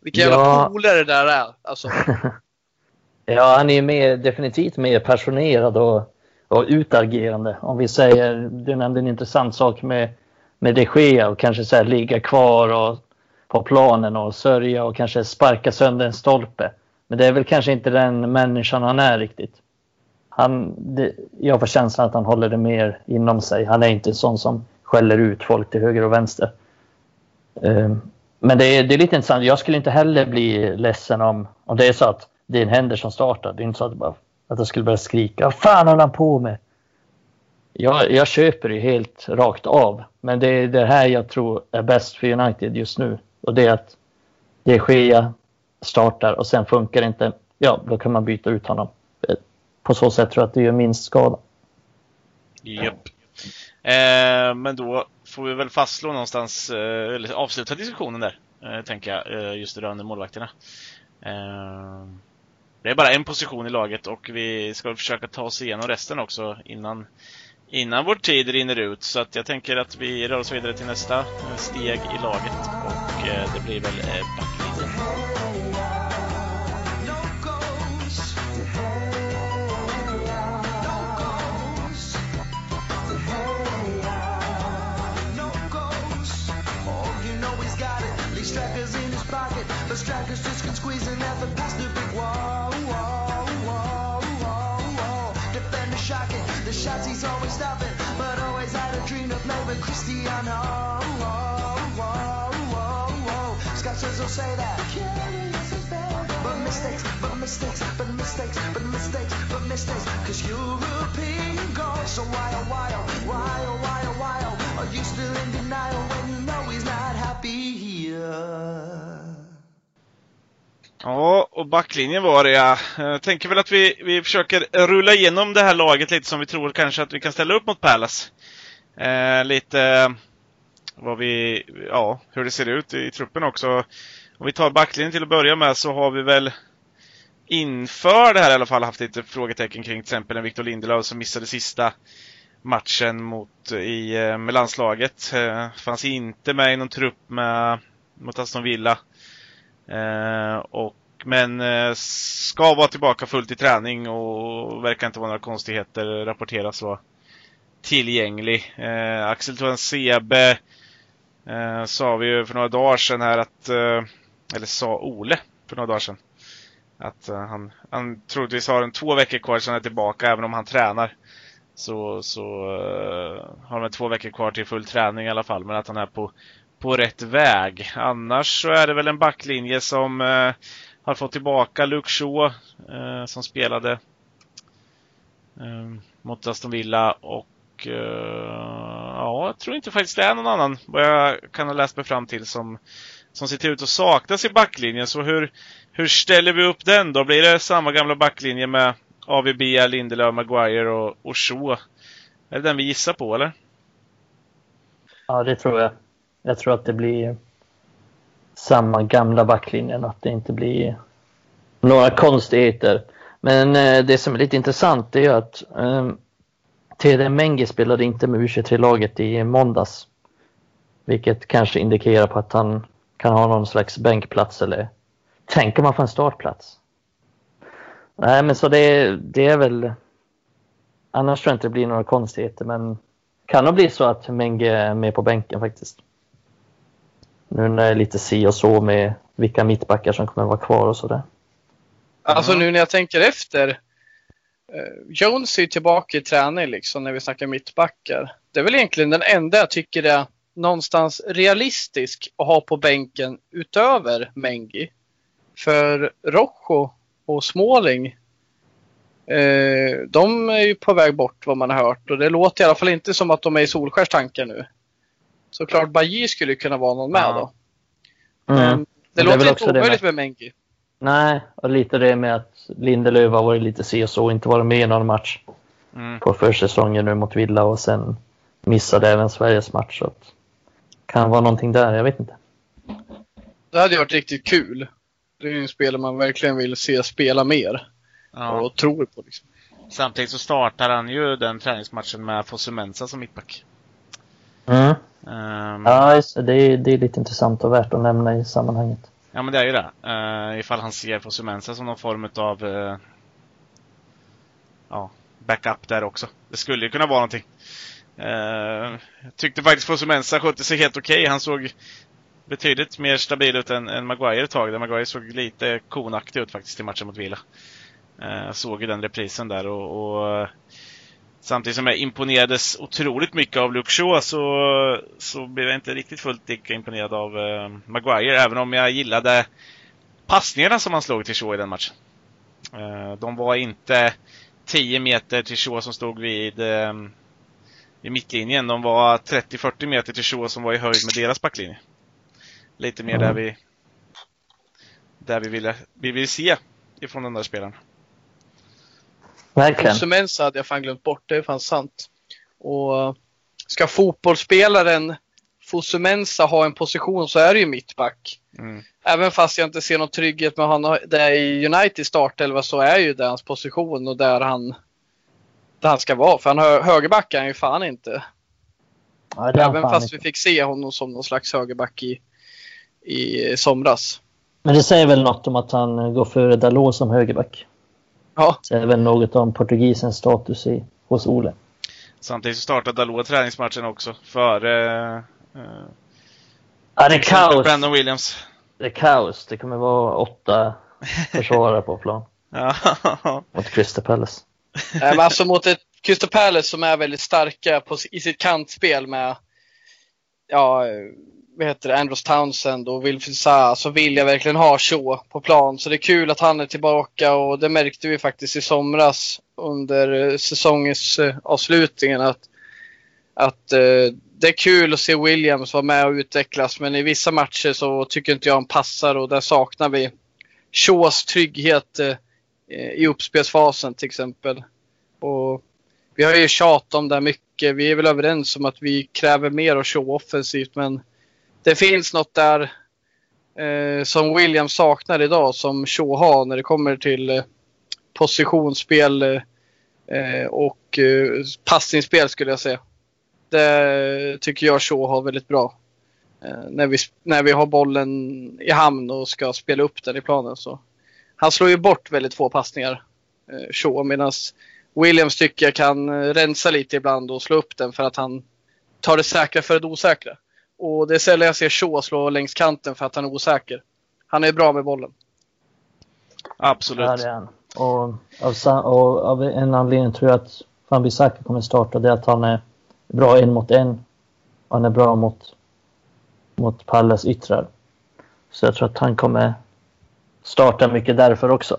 Vilken jävla Ja. polare det där är. Alltså. Ja, han är ju mer, definitivt mer passionerad och, och utagerande. Om vi säger, du nämnde en intressant sak med, med de Gea och kanske så här, ligga kvar och, på planen och sörja och kanske sparka sönder en stolpe. Men det är väl kanske inte den människan han är riktigt. Han, det, jag får känslan att han håller det mer inom sig. Han är inte en sån som skäller ut folk till höger och vänster. Eh, Men det är, det är lite intressant. Jag skulle inte heller bli ledsen om, om det är så att det är en Henderson startar. Det är inte så att, bara, att jag skulle börja skrika. Vad fan håller han på med? Jag, jag köper det helt rakt av. Men det är det här jag tror är bäst för United just nu. Och det är att det sker startar och sen funkar det inte. Ja, då kan man byta ut honom. På så sätt tror jag att det gör minst skada. Japp. Eh, men då får vi väl fastslå någonstans, eh, eller avsluta diskussionen där, eh, tänker jag, eh, just rörande målvakterna. Eh, det är bara en position i laget och vi ska försöka ta oss igenom resten också innan, innan vår tid rinner ut. Så att jag tänker att vi rör oss vidare till nästa steg i laget och eh, det blir väl eh, backlinjen. But just squeeze in at the past the big wall, wall, wall, wall, wall. Defender shocking, the shots he's always stopping, but always had a dream to play with Cristiano. Whoa, will say that. But mistakes, but mistakes, but mistakes, but mistakes, but mistakes. Cause European goals. So why, oh, why, oh, why, oh, why, oh, why, oh, are you still in denial when you know he's not happy here? Ja, och backlinjen var det ja. Jag tänker väl att vi, vi försöker rulla igenom det här laget lite som vi tror kanske att vi kan ställa upp mot Palace. Eh, lite vad vi, ja, hur det ser ut i truppen också. Om vi tar backlinjen till att börja med så har vi väl inför det här i alla fall haft lite frågetecken kring till exempel en Victor Lindelöf som missade sista matchen mot, i, eh, med landslaget. Eh, fanns inte med i någon trupp med, mot Aston Villa. Eh, och, men eh, ska vara tillbaka fullt i träning och verkar inte vara några konstigheter, rapporteras vara tillgänglig. Eh, Axel Tuansebe eh, sa vi ju för några dagar sedan här att, eh, eller sa Ole för några dagar sedan, att eh, han, han troligtvis har en två veckor kvar sedan han är tillbaka även om han tränar. Så, så eh, har han två veckor kvar till full träning i alla fall, men att han är på på rätt väg. Annars så är det väl en backlinje som eh, har fått tillbaka Luke Shaw eh, som spelade eh, mot Aston Villa och eh, ja, jag tror inte faktiskt det är någon annan vad jag kan ha läst mig fram till som, som ser ut att saknas i backlinjen. Så hur, hur ställer vi upp den då? Blir det samma gamla backlinje med AVB, Lindelöf, Maguire och, och Shaw? Är det den vi gissar på eller? Ja, det tror jag. Jag tror att det blir samma gamla backlinjen, att det inte blir några konstigheter. Men eh, det som är lite intressant är att eh, TD Mengi spelade inte med U23-laget i måndags. Vilket kanske indikerar på att han kan ha någon slags bänkplats eller tänker man få en startplats? Nej, men så det, det är väl... Annars tror jag inte det blir några konstigheter, men kan nog bli så att Menge är med på bänken faktiskt. Nu när det är lite si och så med vilka mittbackar som kommer vara kvar och sådär. Alltså Ja. nu när jag tänker efter. eh, Jones är ju tillbaka i träning liksom när vi snackar mittbackar. Det är väl egentligen den enda jag tycker är någonstans realistisk att ha på bänken utöver Mengi. För Rojo och Småling Eh, de är ju på väg bort vad man har hört och det låter i alla fall inte som att de är i Solskärs tankar nu. Såklart Bajy skulle kunna vara någon med Ja. då. Mm. Men det det låter väl inte omöjligt med- med Mengi. Nej, och lite det med att Lindelöf har varit lite si och så inte varit med i någon match Mm. på försäsongen nu mot Villa och sen missade även Sveriges match. Så att, kan vara någonting där, jag vet inte. Det hade ju varit riktigt kul. Det är ju en spelare man verkligen vill se spela mer Ja. och tror på. Liksom. Samtidigt så startar han ju den träningsmatchen med Fosumensa som mittback. Mm. Ehm, Ja, just det, är, det är lite intressant och värt att nämna i sammanhanget. Ja men det är ju det. Uh, ifall han ser Fosumensa som någon form av uh, ja, backup där också. Det skulle ju kunna vara någonting. Uh, jag tyckte faktiskt Fosumensa skötte sig helt okej. Han såg betydligt mer stabil ut än, än Maguire ett tag. Där Maguire såg lite konaktig ut faktiskt i matchen mot Villa. Uh, såg ju den reprisen där och, och Samtidigt som jag imponerades otroligt mycket av Luke Shaw så, så blev jag inte riktigt fullt lika imponerad av eh, Maguire, även om jag gillade passningarna som han slog till Shaw i den matchen. Eh, de var inte 10 meter till Shaw som stod vid, eh, vid mittlinjen. De var 30-40 meter till Shaw som var i höjd med deras backlinje. Lite mer där vi där vi ville, vi ville se ifrån den där spelaren. Verkligen. Fosumensa hade jag fan glömt bort, det är fan sant. Och ska fotbollsspelaren Fosumensa ha en position så är det ju mittback. Mm. Även fast jag inte ser någon trygghet med honom där i United startelva så är ju det hans position och där han, där han ska vara. För han hö högerback är han ju fan inte. Ja, Även fan fast inte. vi fick se honom som någon slags högerback i, i somras. Men det säger väl något om att han går före Dalot som högerback. Ja, Det säger väl något om portugisens status i, hos Ole. Samtidigt så startade Dalot träningsmatchen också före eh, Ja, det är kaos. Brandon Williams. Det är kaos. Det kommer vara åtta försvarare på plan Ja, mot Crystal Palace. Eh, men alltså mot ett Crystal Palace som är väldigt starka på, i sitt kantspel med ja, vad heter det, Andros Townsend och Wilfried Zaha så vill jag verkligen ha Shaw på plan. Så det är kul att han är tillbaka och det märkte vi faktiskt i somras under eh, säsongens eh, avslutningen att, att eh, det är kul att se Williams vara med och utvecklas men i vissa matcher så tycker inte jag han passar och där saknar vi Shaws trygghet i uppspelsfasen till exempel. Och vi har ju tjatat om det här mycket. Vi är väl överens om att vi kräver mer av Shaw offensivt men det finns något där eh, som William saknar idag som Shaw har när det kommer till eh, positionsspel eh, eh och eh, passningsspel skulle jag säga. Det tycker jag Shaw har väldigt bra. Eh, när, vi, när vi har bollen i hamn och ska spela upp den i planen. Så. Han slår ju bort väldigt få passningar, eh, Shaw, medan Williams tycker jag kan eh, rensa lite ibland och slå upp den för att han tar det säkra för det osäkra. Och det är sällan jag ser Shaw slå längs kanten för att han är osäker. Han är bra med bollen. absolut. Ja, det är han. Och av, och av en anledning tror jag att Wan-Bissaka kommer starta. Det är att han är bra en mot en. Och han är bra mot, mot Palles yttrar. Så jag tror att han kommer starta mycket därför också.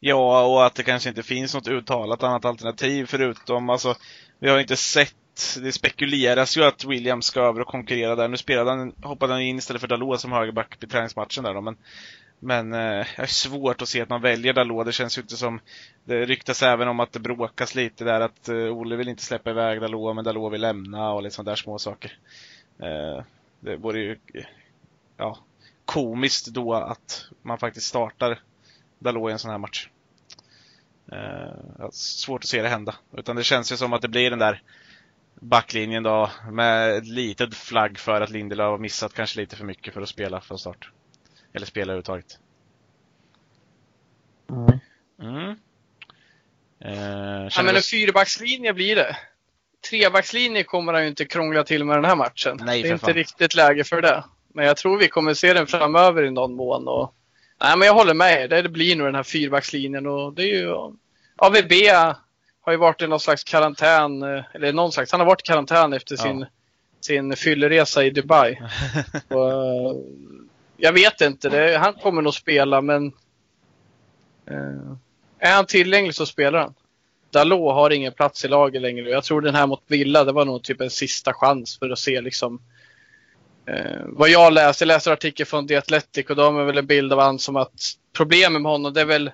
Ja, och att det kanske inte finns något uttalat annat alternativ förutom, alltså, vi har inte sett, det spekuleras ju att Williams ska över och konkurrera där. Nu spelade han, hoppade han in istället för Dalot som högerback i träningsmatchen där då, men men eh, jag har svårt att se att man väljer Dalot. Det känns ju inte som... Det ryktas även om att det bråkas lite där att eh, Olle vill inte släppa iväg Dalot, men Dalot vill lämna och lite sådana där små saker. Eh, det vore ju ja, komiskt då att man faktiskt startar Dalot i en sån här match. Eh, svårt att se det hända. Utan det känns ju som att det blir den där backlinjen då med ett litet flagg för att Lindelöf har missat kanske lite för mycket för att spela från start. Eller spela överhuvudtaget. Mm. Mm. Eh, Ja, men en fyrbackslinje blir det. Trebackslinje kommer han ju inte krångla till med den här matchen. Nej, det är inte fan. riktigt läge för det. Men jag tror vi kommer se den framöver i någon mån. Och... Nej, men jag håller med er. Det blir nog den här fyrbackslinjen. Och det är ju... AVB har ju varit i någon slags karantän. eh, Eller någon slags. Han har varit i karantän efter Ja. sin, sin fylleresa i Dubai. och, eh, jag vet inte. Det, han kommer nog spela, men... Eh, Är han tillgänglig så spelar han. Dalot har ingen plats i laget längre. Jag tror den här mot Villa, det var nog typ en sista chans för att se liksom eh, vad jag läste. Jag läste en artikel från The Athletic och de har väl en bild av han som att problemet med honom det är väl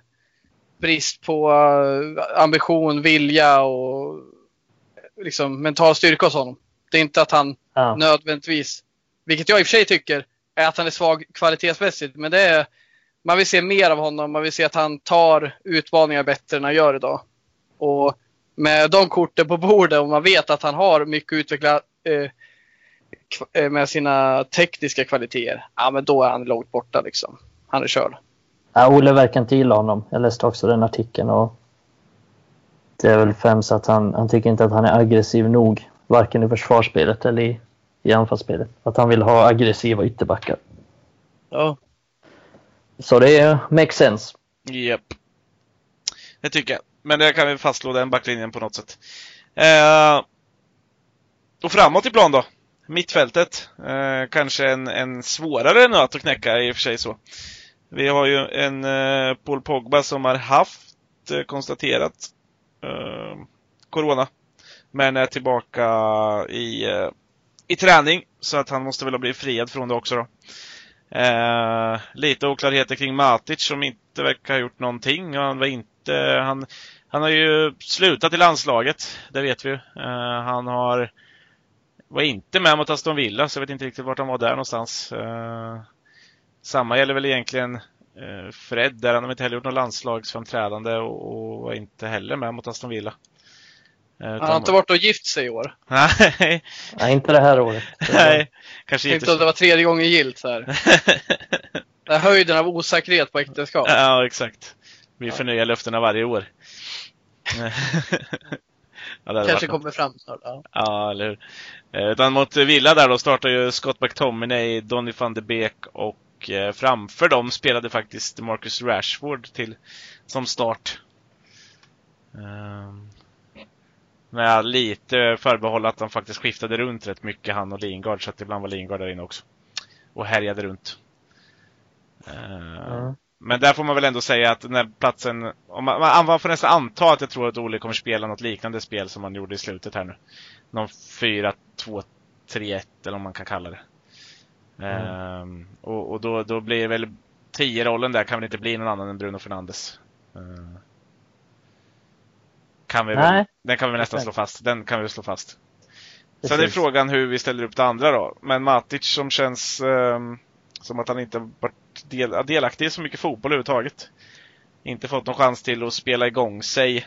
brist på eh, ambition, vilja och liksom mental styrka hos honom. Det är inte att han Ja. nödvändigtvis, vilket jag i och för sig tycker, är att han är svag kvalitetsmässigt. Men det är, man vill se mer av honom. Man vill se att han tar utmaningar bättre än han gör idag. Och med de korten på bordet och man vet att han har mycket utvecklat eh, kv- eh, med sina tekniska kvaliteter. Ja, men då är han långt borta liksom. Han är körd. Ja, Olle verkar inte gilla honom. Jag läste också den artikeln och det är väl främst att han, han tycker inte att han är aggressiv nog. Varken i försvarsspelet eller i, i anfallsspelet. Att han vill ha aggressiva ytterbackar. Ja. Så det är makes sense. Japp. Det tycker jag. Men det kan vi fastslå den backlinjen på något sätt. Eh, och framåt i plan då? Mittfältet. Eh, kanske en, en svårare nöt att knäcka i och för sig så. Vi har ju en eh, Paul Pogba som har haft eh, konstaterat eh, Corona. Men är tillbaka i, eh, i träning. Så att han måste väl ha blivit friad från det också då. Eh, lite oklarheter kring Matic som inte verkar ha gjort någonting. Han var inte, han, han har ju slutat i landslaget, det vet vi ju. Eh, han har, var inte med mot Aston Villa, så jag vet inte riktigt vart han var där någonstans. Eh, samma gäller väl egentligen eh, Fred, där han har inte heller gjort något landslagsframträdande och, och var inte heller med mot Aston Villa. Eh, Han har inte varit och gift sig i år. Nej, Nej, inte det här året. nej. Kanske Jag tänkte om det var tredje gången gilt så här. Den här höjden av osäkerhet på äktenskap. Ja, exakt. Vi förnyar löftena varje år. ja, Kanske kommer fram snart. Ja. Ja, eller hur. Eh, Utan mot Villa där då startar ju Scott McTominay, Donny van de Beek och eh, framför dem spelade faktiskt Marcus Rashford till som start. Ehm, Med lite förbehåll att de faktiskt skiftade runt rätt mycket han och Lingard så att ibland var Lingard där inne också. Och härjade runt. Mm. Men där får man väl ändå säga att den här platsen, om man, man man får nästan anta att jag tror att Ole kommer spela något liknande spel som han gjorde i slutet här nu. Någon 4-2-3-1 eller vad man kan kalla det. Ehm, och och då, då blir väl 10-rollen där kan väl inte bli någon annan än Bruno Fernandes. Ehm, kan vi väl, den kan vi nästan slå fast. Den kan vi slå fast. Sen är Precis. frågan hur vi ställer upp det andra då. Men Matic som känns ehm, som att han inte varit del, delaktig i så mycket fotboll överhuvudtaget. Inte fått någon chans till att spela igång sig.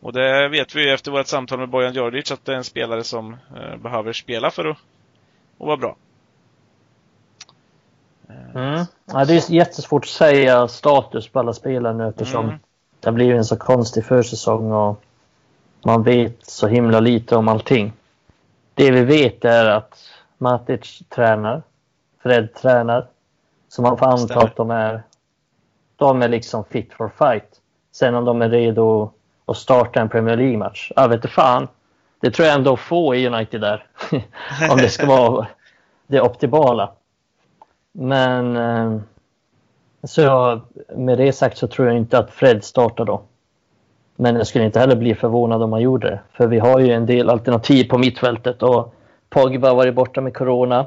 Och det vet vi ju efter vårt samtal med Bojan Djordjic att det är en spelare som eh, behöver spela för att, att vara bra. Mm. Ja, det är jättesvårt att säga status på alla spelare nu eftersom Mm. det har blivit en så konstig försäsong och man vet så himla lite om allting. Det vi vet är att Matic tränar, Fred tränar, så man får anta Stämmer. att de är, de är liksom fit for fight. Sen om de är redo att starta en Premier League-match, jag vet inte fan. Det tror jag ändå få i United där. om det ska vara det optimala. Men eh, så med det sagt så tror jag inte att Fred startar då. Men jag skulle inte heller bli förvånad om han gjorde det. För vi har ju en del alternativ på mittfältet och Pogba har varit borta med Corona.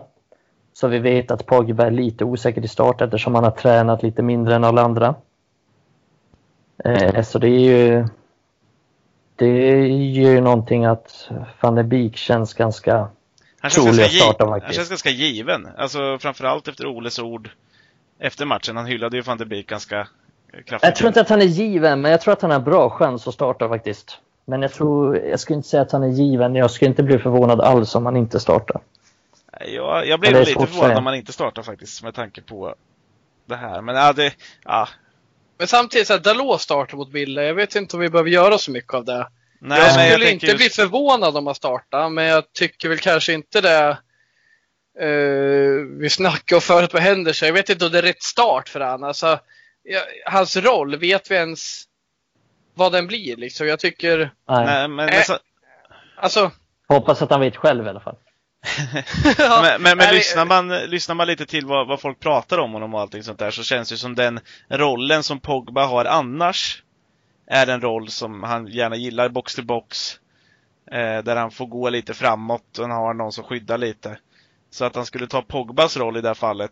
Så vi vet att Pogba är lite osäker i start eftersom han har tränat lite mindre än alla andra. Eh, så det är ju det gör ju någonting att van der Beek känns ganska han känns, ganska, gi- han känns ganska given. Alltså framförallt efter Oles ord efter matchen. Han hyllade ju van de Beek ganska eh, kraftigt. Jag tror inte att han är given, men jag tror att han har bra chans att starta faktiskt. Men jag tror, jag skulle inte säga att han är given. Jag skulle inte bli förvånad alls om han inte startar. Jag, jag nog lite förvånad om man inte startar faktiskt med tanke på det här. Men ja, det, ja. Men samtidigt, så här, Dalot startar mot Villa. Jag vet inte om vi behöver göra så mycket av det. Nej, jag skulle jag inte tänker bli just, förvånad om han startar, men jag tycker väl kanske inte det. Uh, vi snackade förut vad händer sig. Jag vet inte om det är rätt start för han. Alltså, ja, hans roll, vet vi ens vad den blir liksom? Jag tycker, Nej. men, Äh, så, alltså. Hoppas att han vet själv i alla fall. ja, men, men, men lyssnar, man, lyssnar man lite till vad, vad folk pratar om honom och allting sånt där så känns det som den rollen som Pogba har annars är en roll som han gärna gillar, box to box. Eh, där han får gå lite framåt och han har någon som skyddar lite. Så att han skulle ta Pogbas roll i det här fallet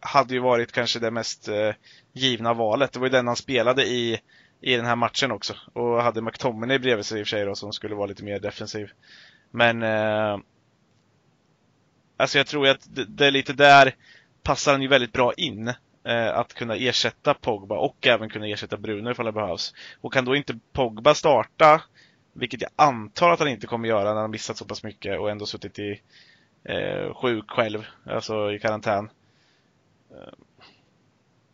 hade ju varit kanske det mest eh, givna valet. Det var ju den han spelade i, i den här matchen också. Och hade McTominay bredvid sig i och för sig då, som skulle vara lite mer defensiv. Men eh, Alltså jag tror att det, det är lite där passar han ju väldigt bra in. Eh, att kunna ersätta Pogba och även kunna ersätta Bruno ifall det behövs. Och kan då inte Pogba starta, vilket jag antar att han inte kommer göra när han missat så pass mycket och ändå suttit i eh, sjuk själv, alltså i karantän. Eh,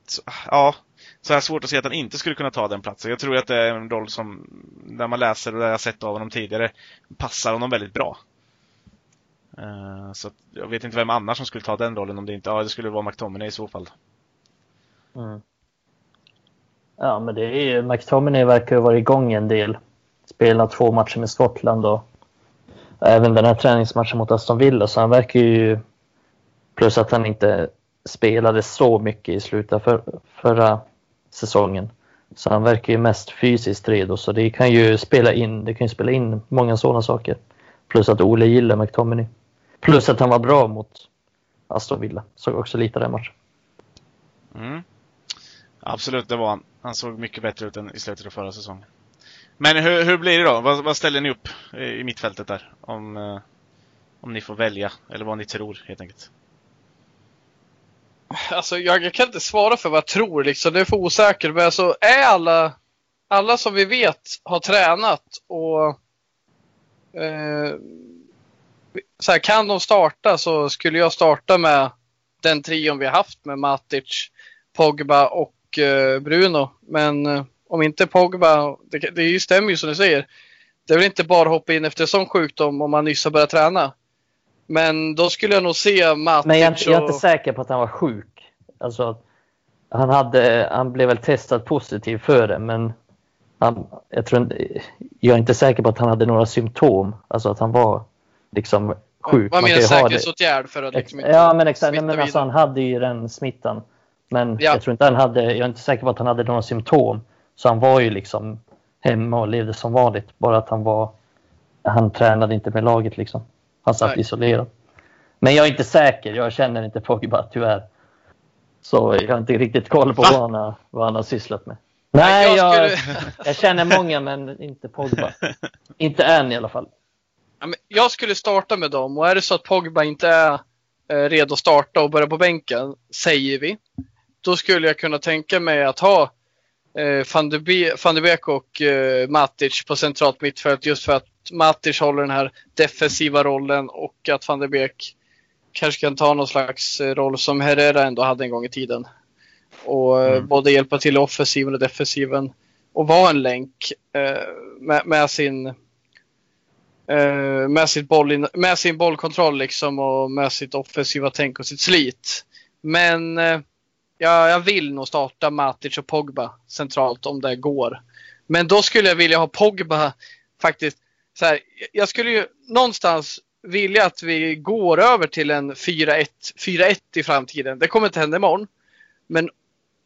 så, ja, så jag har svårt att se att han inte skulle kunna ta den platsen. Jag tror att det är en roll som, när man läser och det jag sett av honom tidigare, passar honom väldigt bra. Eh, så jag vet inte vem annars som skulle ta den rollen om det inte, ja det skulle vara McTominay i så fall. Mm. Ja, men det är ju, McTominay verkar ju vara igång en del. Spelat två matcher med Skottland och även den här träningsmatchen mot Aston Villa, så han verkar ju... Plus att han inte spelade så mycket i slutet av för, förra säsongen. Så han verkar ju mest fysiskt redo, så det kan ju spela in, det kan ju spela in många sådana saker. Plus att Ole gillar McTominay. Plus att han var bra mot Aston Villa. Såg också lite den matchen. Mm. Absolut, det var han. Han såg mycket bättre ut än i slutet av förra säsongen. Men hur, hur blir det då? Vad, vad, ställer ni upp i mittfältet där? Om, eh, om ni får välja, eller vad ni tror helt enkelt. Alltså jag, jag kan inte svara för vad jag tror liksom. Det är för osäkert. Men alltså är alla, alla som vi vet har tränat och eh, så här, kan de starta så skulle jag starta med den trion vi har haft med Matic, Pogba och eh, Bruno. Men eh, om inte Pogba, det, det stämmer ju som du säger. Det är väl inte bara att hoppa in efter sån sjukdom om man nyss har börjat träna. Men då skulle jag nog se Matic Men jag, jag är inte säker på att han var sjuk. Alltså, han, hade, han blev väl testad positiv för det, men han, jag, tror inte, jag är inte säker på att han hade några symptom. Alltså att han var liksom sjuk. Vad menar säkerhetsåtgärd för att liksom inte Ja, men exakt. Men alltså, han hade ju den smittan. Men ja. jag tror inte han hade, jag är inte säker på att han hade några symptom. Så han var ju liksom hemma och levde som vanligt. Bara att han var, han tränade inte med laget liksom. Han satt Nej. isolerad. Men jag är inte säker, jag känner inte Pogba tyvärr. Så jag har inte riktigt koll på vad han, har, vad han har sysslat med. Nej, jag, jag, jag känner många men inte Pogba. inte än i alla fall. jag skulle starta med dem och är det så att Pogba inte är eh, redo att starta och börja på bänken, säger vi. Då skulle jag kunna tänka mig att ha eh, van de Beek och eh, Matic på centralt mittfält just för att Matic håller den här defensiva rollen och att van de Beek kanske kan ta någon slags eh, roll som Herrera ändå hade en gång i tiden. Och eh, mm. både hjälpa till i offensiven och defensiven och vara en länk eh, med, med, sin eh, med, sitt boll, med sin bollkontroll liksom och med sitt offensiva tänk och sitt slit. Men eh, jag, jag vill nog starta Matic och Pogba centralt om det går. Men då skulle jag vilja ha Pogba faktiskt. Så här, jag skulle ju någonstans vilja att vi går över till en 4-1 4-1 i framtiden. Det kommer inte hända imorgon. Men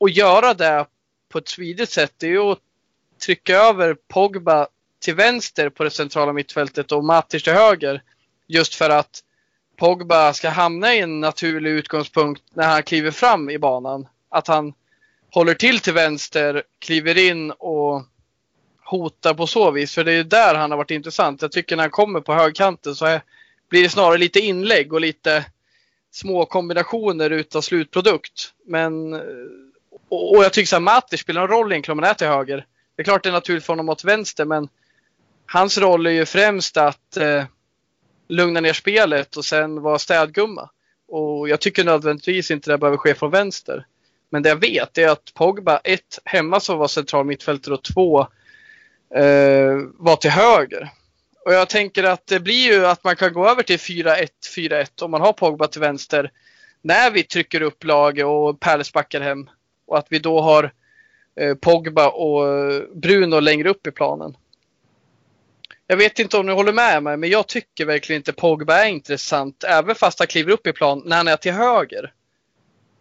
att göra det på ett smidigt sätt det är ju att trycka över Pogba till vänster på det centrala mittfältet och Matic till höger. Just för att Pogba ska hamna i en naturlig utgångspunkt när han kliver fram i banan. Att han håller till till vänster, kliver in och hotar på så vis. För det är där han har varit intressant. Jag tycker när han kommer på högkanten så är, blir det snarare lite inlägg och lite små kombinationer utav slutprodukt. Men och, jag tycker att Matic spelar en roll egentligen om han är till höger. Det är klart det är naturligt för honom åt vänster men hans roll är ju främst att eh, lugna ner spelet och sen vara städgumma. Och jag tycker nödvändigtvis inte det behöver ske från vänster. Men det jag vet är att Pogba, ett, hemma som var central mittfältare och två, eh, var till höger. Och jag tänker att det blir ju att man kan gå över till 4-1, 4-1 om man har Pogba till vänster. När vi trycker upp laget och Pärles backar hem. Och att vi då har eh, Pogba och eh, Bruno längre upp i planen. Jag vet inte om ni håller med mig, men jag tycker verkligen inte Pogba är intressant, även fast han kliver upp i plan, när han är till höger.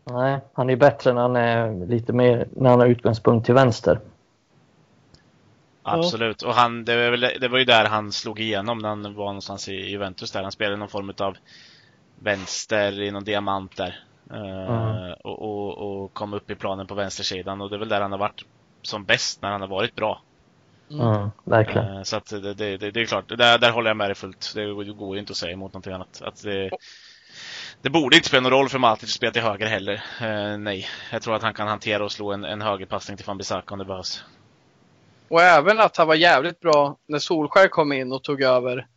Nej, han är bättre när han är lite mer, när han har utgångspunkt till vänster. Absolut. Och han, det, var väl, det var ju där han slog igenom när han var någonstans i Juventus där. Han spelade någon form av vänster i någon diamant där. Eh, och, och, och kom upp i planen på vänstersidan och det är väl där han har varit som bäst när han har varit bra. Mm, verkligen. Eh, Så att det, det, det, det är klart, där, där håller jag med dig fullt. Det går ju inte att säga emot någonting annat. Att det, det borde inte spela någon roll för Matic att spela till höger heller. Eh, nej, jag tror att han kan hantera och slå en, en högerpassning till Fambisaka om det behövs. Och även att han var jävligt bra när Solskär kom in och tog över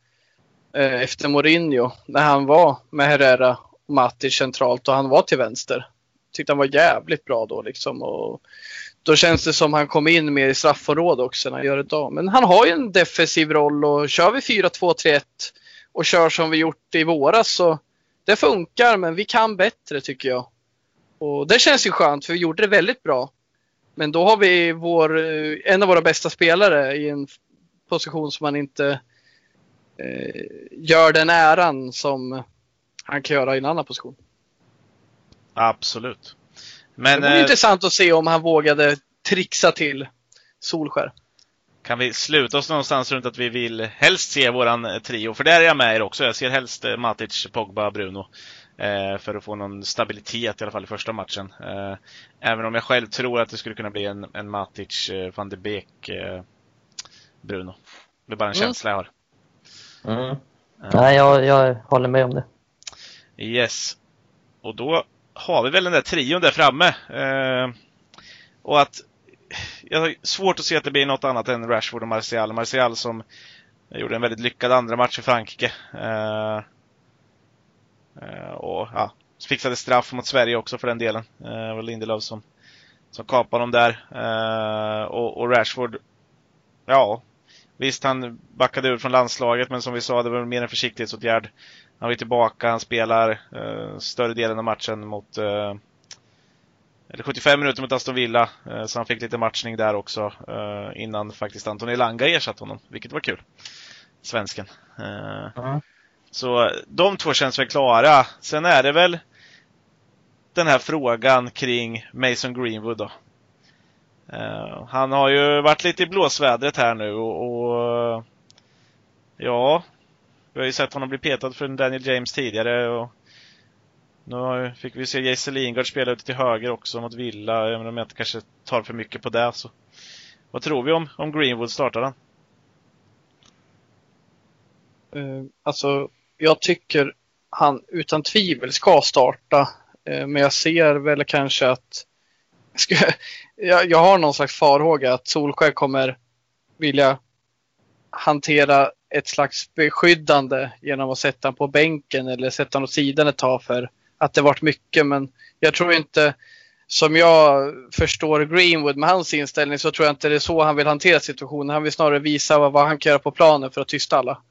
eh, efter Mourinho. När han var med Herrera och Matic centralt och han var till vänster. Tyckte han var jävligt bra då liksom. Och då känns det som han kom in mer i straffområdet också när han gör ett idag. Men han har ju en defensiv roll och kör vi 4-2-3-1 och kör som vi gjort i våras så det funkar men vi kan bättre tycker jag. Och det känns ju skönt för vi gjorde det väldigt bra. Men då har vi vår, eh, en av våra bästa spelare i en position som man inte eh, gör den äran som han kan göra i en annan position. Absolut. Men det vore eh, intressant att se om han vågade trixa till Solskär. kan vi sluta oss någonstans runt att vi vill helst se våran eh, trio? För där är jag med er också. Jag ser helst eh, Matic, Pogba, Bruno. Eh, för att få någon stabilitet i alla fall i första matchen. Eh, även om jag själv tror att det skulle kunna bli en, en Matic, van de Beek, Bruno. Det är bara en Mm. känsla jag har. Mm. Nej, jag, jag håller med om det. Yes. Och då har vi väl den där trion där framme. Eh, och att jag har svårt att se att det blir något annat än Rashford och Martial. Martial som gjorde en väldigt lyckad andra match i Frankrike. Eh, eh och ja, fixade straff mot Sverige också för den delen. Eh, det var Lindelöf som, som kapade dem där. Eh, och, och Rashford, ja, visst han backade ur från landslaget men som vi sa, det var mer en försiktighetsåtgärd. Han var tillbaka, han spelar eh, större delen av matchen mot eh, eller 75 minuter mot Aston Villa, eh, så han fick lite matchning där också eh, innan faktiskt Antoni Langa ersatte honom, vilket var kul. Svensken. Mm. så de två känns väl klara. Sen är det väl den här frågan kring Mason Greenwood då. Eh, han har ju varit lite i blåsvädret här nu och, och ja, vi har ju sett honom bli petad från Daniel James tidigare och nu fick vi se Jesse Lingard spela ute till höger också mot Villa, även om jag inte kanske tar för mycket på det så. Vad tror vi om, om Greenwood startar han? Uh, eh, alltså, jag tycker han utan tvivel ska starta. Eh, men jag ser väl kanske att ska, jag, jag har någon slags farhåga att Solskjaer kommer vilja hantera ett slags beskyddande genom att sätta honom på bänken eller sätta honom åt sidan ett tag för att det varit mycket. Men jag tror inte, som jag förstår Greenwood med hans inställning, så tror jag inte det är så han vill hantera situationen. Han vill snarare visa vad, vad han kan göra på planen för att tysta alla.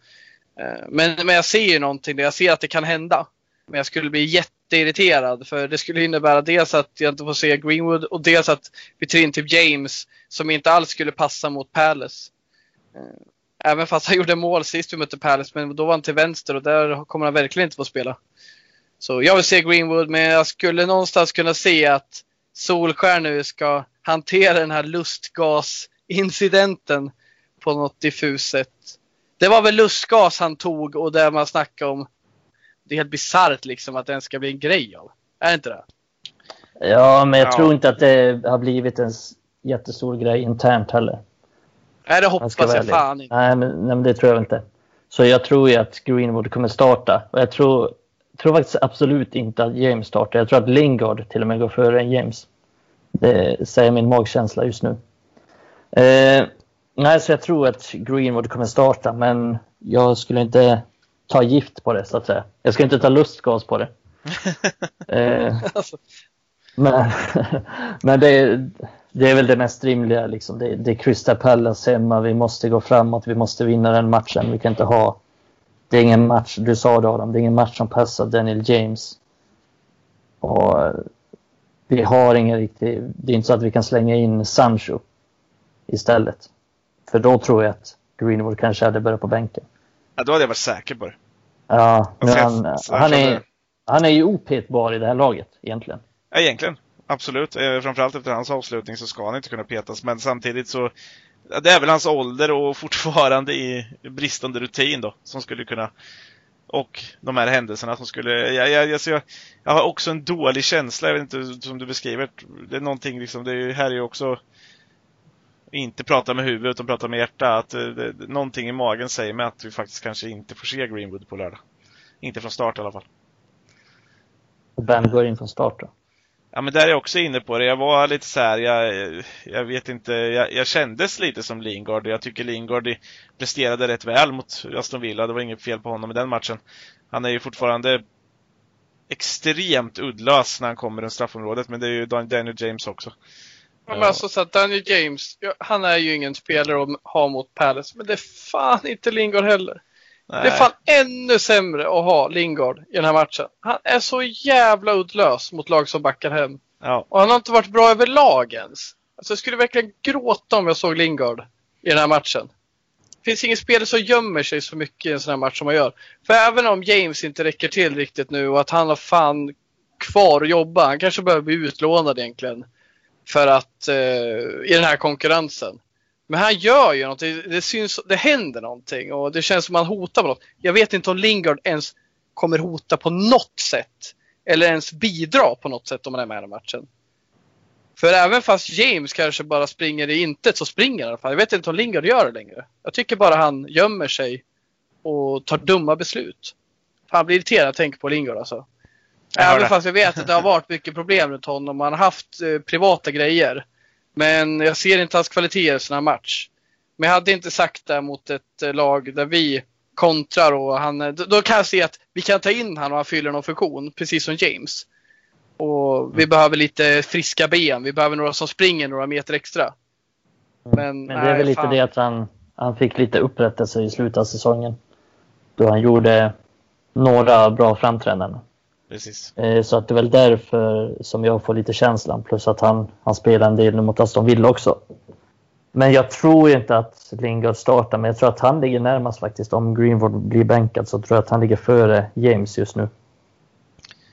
Eh, men, men jag ser ju någonting där. Jag ser att det kan hända. Men jag skulle bli jätteirriterad för det skulle innebära dels att jag inte får se Greenwood och dels att vi tar in typ James som inte alls skulle passa mot Palace. Eh, Även fast han gjorde mål sist vi mötte Palace men då var han till vänster och där kommer han verkligen inte få spela. Så jag vill se Greenwood men jag skulle någonstans kunna se att Solskär nu ska hantera den här lustgasincidenten på något diffust sätt. Det var väl lustgas han tog och där man snackade om det är helt bisarrt liksom att den ska bli en grej av. Är det inte det? Ja, men jag Ja. tror inte att det har blivit en jättestor grej internt heller. Nej, det hoppas jag, fan inte. Nej men, nej, men det tror jag inte. Så jag tror ju att Greenwood kommer starta. Och jag tror, tror faktiskt absolut inte att James startar. Jag tror att Lingard till och med går före än James. Det säger min magkänsla just nu. Eh, nej, så jag tror att Greenwood kommer starta, men jag skulle inte ta gift på det så att säga. Jag skulle inte ta lustgas på det. Eh, Alltså, men men det, är, det är väl det mest rimliga. Liksom. Det, det är Crystal Palace hemma. Vi måste gå framåt. Vi måste vinna den matchen. Vi kan inte ha... Det är ingen match, du sa det Adam, det är ingen match som passar Daniel James. Och eh, vi har ingen riktig... Det är inte så att vi kan slänga in Sancho istället. För då tror jag att Greenwood kanske hade börjat på bänken. Ja, då hade jag varit säker på det. Ja, men Alltså, han, han, är, han är ju opetbar i det här laget egentligen. Ja, egentligen. Absolut. Eh, Framförallt efter hans avslutning så ska han inte kunna petas. Men samtidigt så det är väl hans ålder och fortfarande i bristande rutin då, som skulle kunna och de här händelserna som skulle... Jag, jag, jag, jag, jag har också en dålig känsla, jag vet inte som du beskriver. Det är någonting liksom, det är ju, här är ju också inte prata med huvudet utan prata med hjärtat. Att eh, det, det, någonting i magen säger mig att vi faktiskt kanske inte får se Greenwood på lördag. Inte från start i alla fall. Ben går in från start då. Ja men där är jag också inne på det. Jag var lite så här, jag, jag vet inte, jag, jag kändes lite som Lingard. Jag tycker Lingard presterade rätt väl mot Aston Villa. Det var inget fel på honom i den matchen. Han är ju fortfarande extremt uddlös när han kommer runt straffområdet, men det är ju Daniel James också. Ja, men alltså så att Daniel James, han är ju ingen spelare att ha mot Palace, men det är fan inte Lingard heller. Nej. Det är fan ännu sämre att ha Lingard i den här matchen. Han är så jävla uddlös mot lag som backar hem. Ja, Och han har inte varit bra överlag ens. Alltså jag skulle verkligen gråta om jag såg Lingard i den här matchen. Det finns ingen spelare som gömmer sig så mycket i en sån här match som han gör. För även om James inte räcker till riktigt nu och att han har fan kvar att jobba. Han kanske behöver bli utlånad egentligen. För att eh, i den här konkurrensen. Men han gör ju någonting. Det syns, det händer någonting och det känns som han hotar på något. Jag vet inte om Lingard ens kommer hota på något sätt. Eller ens bidra på något sätt om han är med i matchen. För även fast James kanske bara springer i intet så springer han i alla fall. Jag vet inte om Lingard gör det längre. Jag tycker bara han gömmer sig och tar dumma beslut. Han blir irriterad tänker på Lingard alltså. Även fast jag vet att det har varit mycket problem runt honom. Han har haft eh, privata grejer. Men jag ser inte hans kvaliteter i här match. Men jag hade inte sagt det mot ett eh, lag där vi kontrar och han, eh, då, då kan jag se att vi kan ta in han och han fyller någon funktion, precis som James. Och vi behöver lite friska ben. Vi behöver några som springer några meter extra. Men, Men det är väl nej, lite fan. det att han, han fick lite upprättelse i slutet av säsongen. Då han gjorde några bra framträdanden. Precis. Eh, Så att det är väl därför som jag får lite känslan. Plus att han, han spelar en del nu mot Aston Villa också. Men jag tror inte att Lingard startar, men jag tror att han ligger närmast faktiskt. Om Greenwood blir bänkad så tror jag att han ligger före James just nu.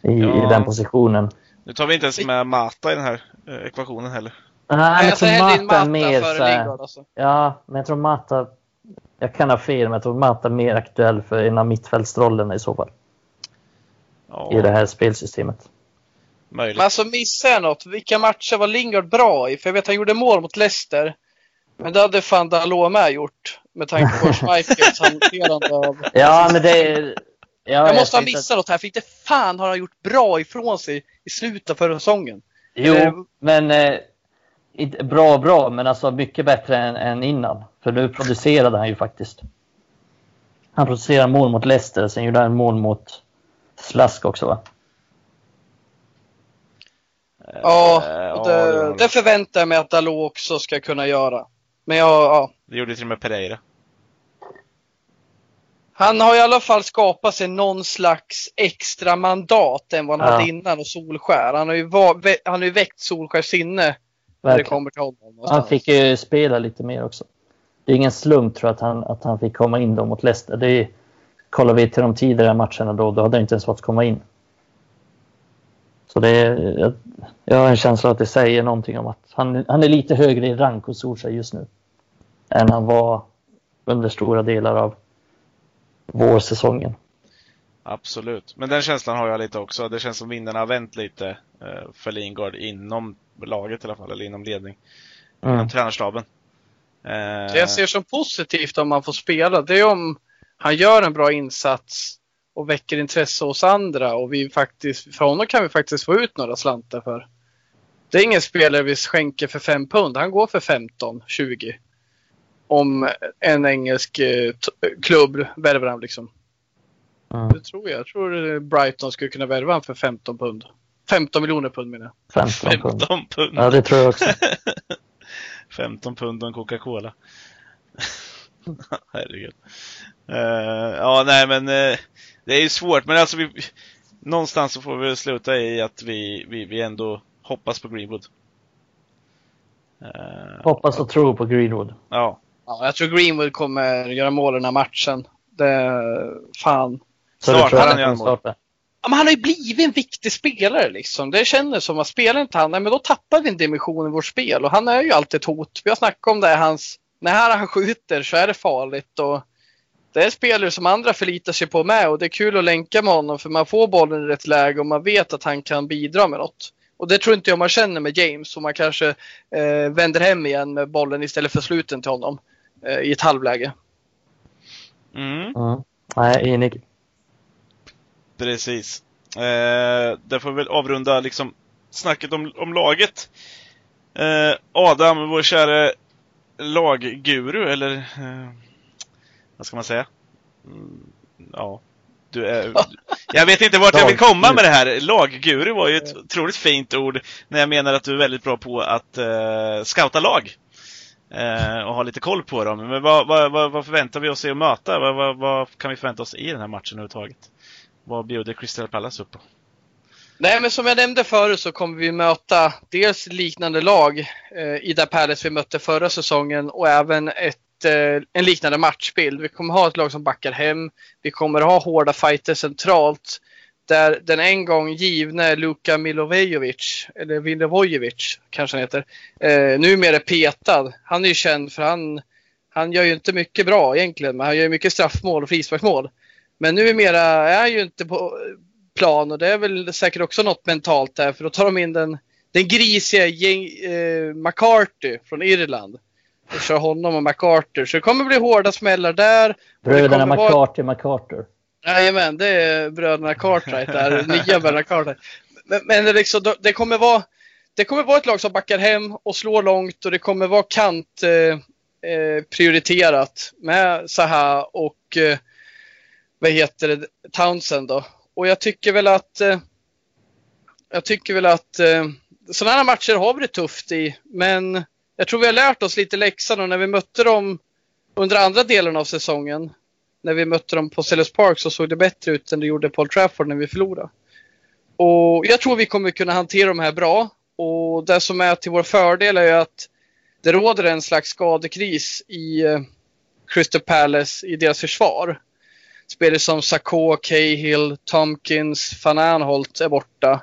I, Ja. i den positionen. Nu tar vi inte ens med Mata i den här eh, ekvationen heller. Nej, men jag tror Mata är Mata mer före så här- Lingard alltså. Ja, men jag tror Mata... Jag kan ha fel, men jag tror Mata är mer aktuell för en av mittfältsrollerna i så fall. Ja, I det här spelsystemet. möjligt. Men alltså missar jag något? Vilka matcher var Lingard bra i? För jag vet att han gjorde mål mot Leicester. Men det hade fan Dalot med gjort. Med tanke på Schmeichels hanterande av... Ja, men det. Ja, Jag måste ha missat något här, för inte fan har han gjort bra ifrån sig i slutet av förra säsongen. Jo, Eh, men eh, inte bra bra, men alltså mycket bättre än, än innan. För nu producerade han ju faktiskt. Han producerade mål mot Leicester, sen gjorde han mål mot Slask också va? Ja, Eh, ja, det, det, förväntar jag mig att Dalot också ska kunna göra. Men jag, ja. det gjorde till och med Pereira. Han har i alla fall skapat sig någon slags extra mandat än vad han Ja. hade innan och Solskär. Han har ju, va, vä, han har ju väckt Solskärs sinne när det kommer till honom. Han fick ju spela lite mer också. Det är ingen slump tror jag att han, att han fick komma in då mot Leicester. Det är, kollar vi till de tidigare matcherna då, då hade han inte ens fått komma in. Så det är, jag, jag har en känsla att det säger någonting om att han, han är lite högre i rank hos Solskjaer just nu. Än han var under stora delar av vårsäsongen. Absolut. Men den känslan har jag lite också. Det känns som vindarna har vänt lite eh, för Lingard inom laget i alla fall, eller inom ledning. Mm. Inom tränarstaben. Eh, Det jag ser som positivt om han får spela, det är om han gör en bra insats och väcker intresse hos andra och vi faktiskt, för honom kan vi faktiskt få ut några slantar för. Det är ingen spelare vi skänker för 5 pund, han går för 15, 20. Om en engelsk eh, klubb värvar han liksom. Mm. Det tror jag. Jag tror eh, Brighton skulle kunna värva han för 15 pund. 15 miljoner pund menar jag. 15 pund. 15 pund. Ja, det tror jag också. 15 pund och en Coca-Cola. Herregud. Eh, ja, nej men eh, det är ju svårt. Men alltså vi, någonstans så får vi sluta i att vi, vi, vi ändå hoppas på Greenwood. Eh, Hoppas och tror på Greenwood. ja, Ja, jag tror Greenwood kommer göra mål i den här matchen. Det, fan. Så att han gör mål? Ja, men han har ju blivit en viktig spelare liksom. Det känns som att spelar inte han, nej, men då tappar vi en dimension i vårt spel. Och han är ju alltid ett hot. Vi har snackat om det, hans när han skjuter så är det farligt. Och det är spelare som andra förlitar sig på med och det är kul att länka med honom för man får bollen i rätt läge och man vet att han kan bidra med något. Och det tror inte jag man känner med James och man kanske eh, vänder hem igen med bollen istället för sluten till honom eh, i ett halvläge. Mm, Mm. Nej, enig. precis. Eh, där får vi väl avrunda liksom snacket om, om laget. Eh, Adam, vår kära lagguru, eller eh, vad ska man säga? Mm, ja, du är... Jag vet inte vart jag vill komma med det här. Lagguru var ju ett otroligt fint ord när jag menar att du är väldigt bra på att eh, scouta lag. Eh, och ha lite koll på dem. Men vad, vad, vad, förväntar vi oss se att möta? Vad, vad, vad kan vi förvänta oss i den här matchen överhuvudtaget? Vad bjuder Crystal Palace upp på? Nej, men som jag nämnde förut så kommer vi möta dels liknande lag eh, i det Palace vi mötte förra säsongen och även ett, eh, en liknande matchbild. Vi kommer ha ett lag som backar hem. Vi kommer ha hårda fighter centralt där den en gång givne Luka Milovejovic, eller Vilovojevic kanske han heter, eh, numera är petad. Han är ju känd för han, han gör ju inte mycket bra egentligen, men han gör ju mycket straffmål och frisparksmål. Men numera är han ju inte på plan och det är väl säkert också något mentalt där för då tar de in den, den grisiga gäng, eh, McCarthy från Irland och kör honom och MacArthur. Så det kommer bli hårda smällar där. Bröderna kommer vara- McCarter. Jajamän, det är bröderna Cartwright där. Nya bröderna Cartwright. Men, men det, liksom, det kommer vara det kommer vara ett lag som backar hem och slår långt och det kommer vara kant eh, eh, prioriterat med Zaha och eh, vad heter det, Townsend då. Och jag tycker väl att eh, jag tycker väl att eh, sådana här matcher har vi det tufft i. Men jag tror vi har lärt oss lite läxan och när vi mötte dem under andra delen av säsongen när vi mötte dem på Sellers Park så såg det bättre ut än det gjorde på Trafford när vi förlorade. Och jag tror vi kommer kunna hantera de här bra. Och det som är till vår fördel är ju att det råder en slags skadekris i eh, Crystal Palace i deras försvar. Spelare som Sakho, Cahill, Tompkins, Van Aanholt är borta.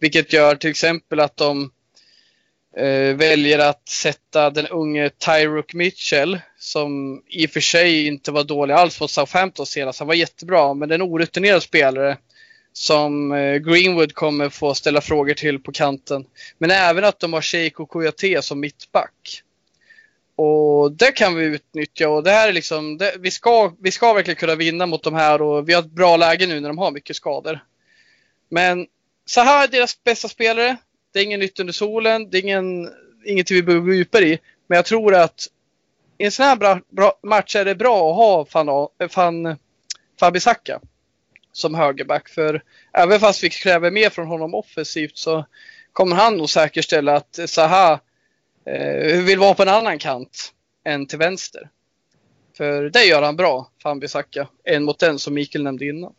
Vilket gör till exempel att de eh, väljer att sätta den unge Tyrook Mitchell som i och för sig inte var dålig alls mot Southampton senast. Han var jättebra men det är en orutinerad spelare som eh, Greenwood kommer få ställa frågor till på kanten. Men även att de har Sheikh och Kouyaté som mittback. Och det kan vi utnyttja och det här är liksom, det, vi, ska, vi ska verkligen kunna vinna mot de här och vi har ett bra läge nu när de har mycket skador. Men så här är deras bästa spelare. Det är ingen nytt under solen, det är ingen, ingenting vi behöver gå djupare i. Men jag tror att i en sån här bra, bra match är det bra att ha Fan, fan, eh, Fabisaka som högerback. För även fast vi kräver mer från honom offensivt så kommer han nog säkerställa att Zaha eh, vill vara på en annan kant än till vänster. För det gör han bra, Fambisaka, en mot en som Mikael nämnde innan.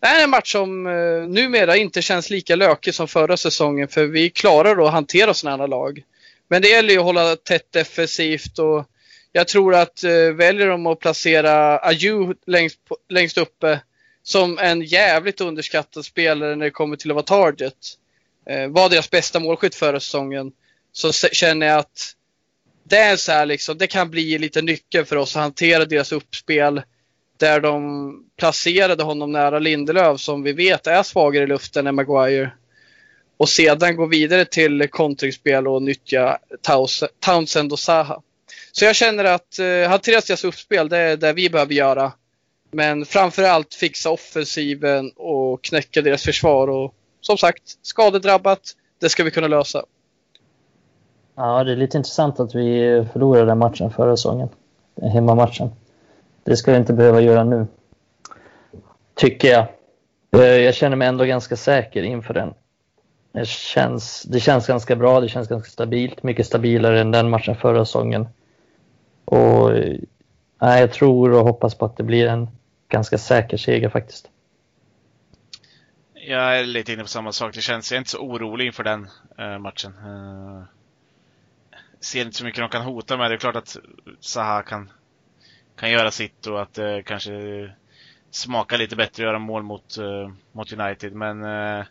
Det här är en match som eh, numera inte känns lika lökig som förra säsongen för vi klarar att hantera sådana här lag. Men det gäller ju att hålla tätt defensivt och jag tror att eh, väljer de att placera Ayew längst, längst uppe som en jävligt underskattad spelare när det kommer till att vara target. Eh, var deras bästa målskytt förra säsongen. Så känner jag att det är så här liksom, det kan bli lite nyckeln för oss att hantera deras uppspel. Där de placerade honom nära Lindelöf som vi vet är svagare i luften än Maguire. Och sedan gå vidare till kontringsspel och nyttja Townsend och Zaha. Så jag känner att eh, hantera deras uppspel, det är det vi behöver göra. Men framförallt fixa offensiven och knäcka deras försvar. Och som sagt, skadedrabbat, det ska vi kunna lösa. Ja, det är lite intressant att vi förlorade den matchen förra säsongen. Hemmamatchen. Det ska vi inte behöva göra nu. Tycker jag. Eh, jag känner mig ändå ganska säker inför den. Det känns, det känns ganska bra, det känns ganska stabilt. Mycket stabilare än den matchen förra säsongen. Och eh, nej, jag tror och hoppas på att det blir en ganska säker seger faktiskt. Jag är lite inne på samma sak. Det känns, jag är inte så orolig inför den eh, matchen. Eh, ser inte så mycket de kan hota med. Det är klart att Zaha kan, kan göra sitt och att det kanske smakar lite bättre att göra mål mot, eh, mot United. Men eh,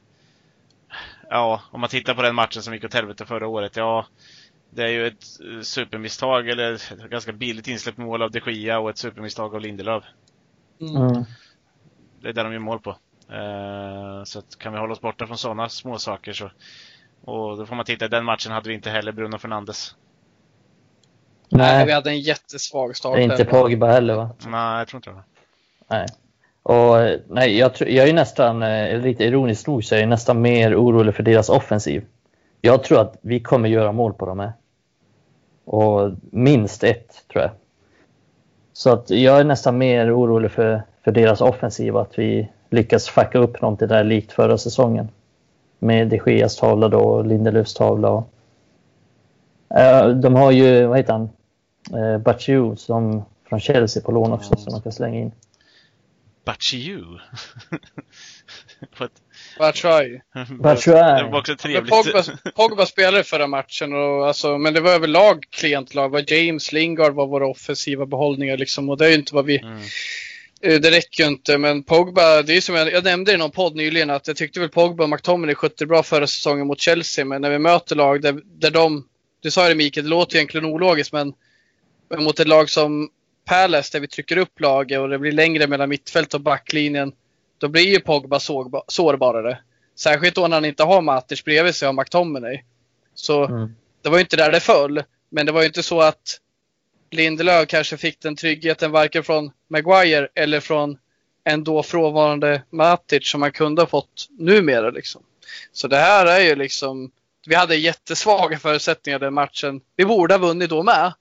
ja, om man tittar på den matchen som gick åt helvete förra året. Ja, Det är ju ett eh, supermisstag, eller ett ganska billigt insläppt mål av de Gia och ett supermisstag av Lindelöf. Mm. Det är där de gör mål på. Eh, så att kan vi hålla oss borta från sådana små saker så... Och då får man titta, i den matchen hade vi inte heller Bruno Fernandes. Nej, vi hade en jättesvag start. det är inte där. Pogba heller va? Nej, jag tror inte det. Nej. Och nej, jag, tror- jag är nästan, eh, lite ironiskt nog, så är jag nästan mer orolig för deras offensiv. Jag tror att vi kommer göra mål på dem här. Och minst ett, tror jag. Så att jag är nästan mer orolig för, för deras offensiv, att vi lyckas fucka upp någonting där likt förra säsongen. Med de Geas tavla då, och Lindelöfs tavla. Och, Eh, de har ju, vad heter han, uh, Baciu som från Chelsea på lån också, som man kan slänga in. Baciu. Batshuayi. Batshuayi. Det var också trevligt. Pogba, Pogba spelade förra matchen, och, alltså, men det var överlag klent lag. James Lingard var våra offensiva behållningar. Liksom, och det är ju inte vad vi... Mm. Eh, Det räcker ju inte, men Pogba, det är som jag, jag nämnde i någon podd nyligen att jag tyckte väl Pogba och McTominay skötte bra förra säsongen mot Chelsea, men när vi möter lag där, där de, du sa det Mikael, det låter egentligen ologiskt, men, men mot ett lag som Palace där vi trycker upp laget och det blir längre mellan mittfält och backlinjen, då blir ju Pogba sårba, sårbarare. Särskilt då när han inte har Matic bredvid sig och McTominay. Så Mm. det var ju inte där det föll. Men det var ju inte så att Lindelöf kanske fick den tryggheten varken från Maguire eller från en då frånvarande Matic som man kunde ha fått numera. Liksom. Så det här är ju liksom, vi hade jättesvaga förutsättningar den matchen. Vi borde ha vunnit då med.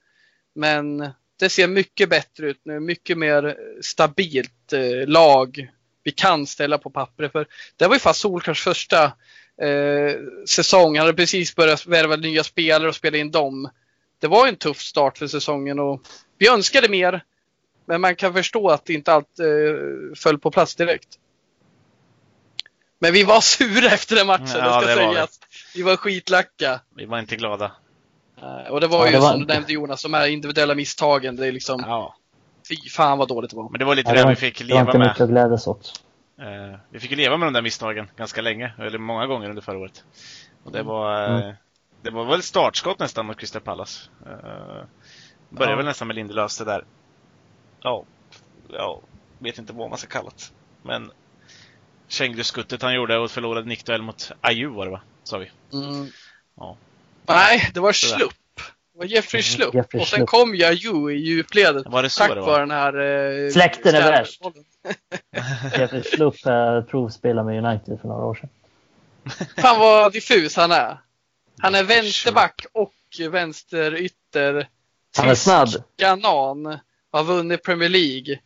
Men det ser mycket bättre ut nu, mycket mer stabilt eh, lag vi kan ställa på pappret. För det var ju fast Solkars första eh, säsong. Han hade precis börjat värva nya spelare och spela in dem. Det var en tuff start för säsongen och vi önskade mer. Men man kan förstå att inte allt eh, föll på plats direkt. Men vi var sura efter den matchen, Ja, det ska det var sägas. Vi var skitlacka. Vi var inte glada. Eh, Och det var Ja, ju det var som du nämnde Jonas, de här individuella misstagen. Det är liksom, Ja. fy fan vad dåligt det var. Men det var lite Ja, det, det, var, vi fick det var leva inte mycket med. att glädjas åt. Eh, vi fick ju leva med de där misstagen ganska länge, eller många gånger under förra året. Och det var, eh, Mm. Det var väl startskott nästan mot Crystal Palace. Uh, började Ja. väl nästan med Lindelöfs det där. Ja, ja, vet inte vad man ska kalla det. Men Känguru-skuttet han gjorde och förlorade nickduell mot Ayew var det va? Sa vi. Mm. Ja. Nej, det var. Slupp. Det var Jeffrey Mm, Slupp. Jeffrey och sen Schlupp. kom Yaju i djupledet. Var det så tack det var? vare den här... Eh, Släkten är värst. Jeffrey Schlupp uh, provspelade med United för några år sedan. Fan vad diffus han är. Han är vänsterback och vänsterytter. Han är snabb. Kanan. Har vunnit Premier League.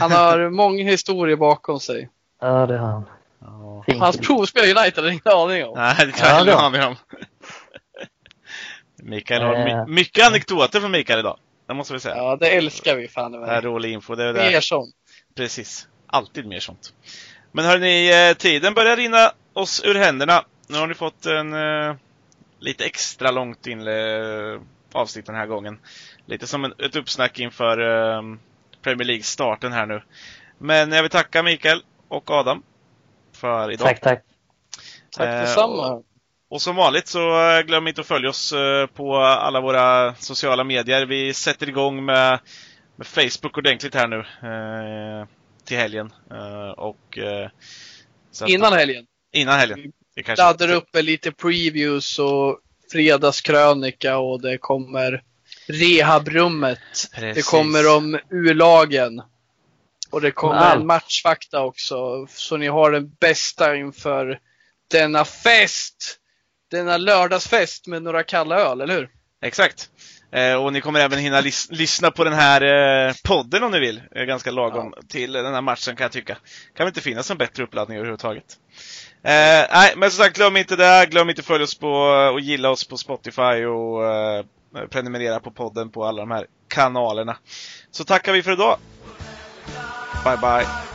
Han har många historier bakom sig. Ja, det har han. Fint. Hans provspel i United har ingen aning om. Nej, det kan jag inte aning om. Mikael har Eh. my- mycket anekdoter från Mikael idag. Det måste vi säga. Ja, det älskar vi fan. Det här är rolig info. Det är det. Mer sånt. Precis. Alltid mer sånt. Men hörni, eh, tiden börjar rinna oss ur händerna. Nu har ni fått en eh, lite extra långt inle avsnitt den här gången. Lite som en, ett uppsnack inför eh, Premier League-starten här nu. Men jag vill tacka Mikael och Adam för idag. Tack, tack. Tack Eh, detsamma. Och som vanligt så eh, glöm inte att följa oss eh, på alla våra sociala medier. Vi sätter igång med, med Facebook ordentligt här nu eh, till helgen. Eh, och, eh, Innan helgen. Innan helgen. Det kanske, laddar upp med lite previews och fredagskrönika och det kommer rehabrummet. Precis. Det kommer om U-lagen. Och det kommer Allt. en matchfakta också. Så ni har den bästa inför denna fest. Denna lördagsfest med några kalla öl, eller hur? Exakt. Eh, och ni kommer även hinna lys- lyssna på den här eh, podden om ni vill. Eh, ganska lagom till den här matchen kan jag tycka. Kan väl inte finnas en bättre uppladdning överhuvudtaget. Eh, nej, men som sagt, glöm inte det. Glöm inte att följa oss på och gilla oss på Spotify och eh, prenumerera på podden på alla de här kanalerna. Så tackar vi för idag. Bye bye.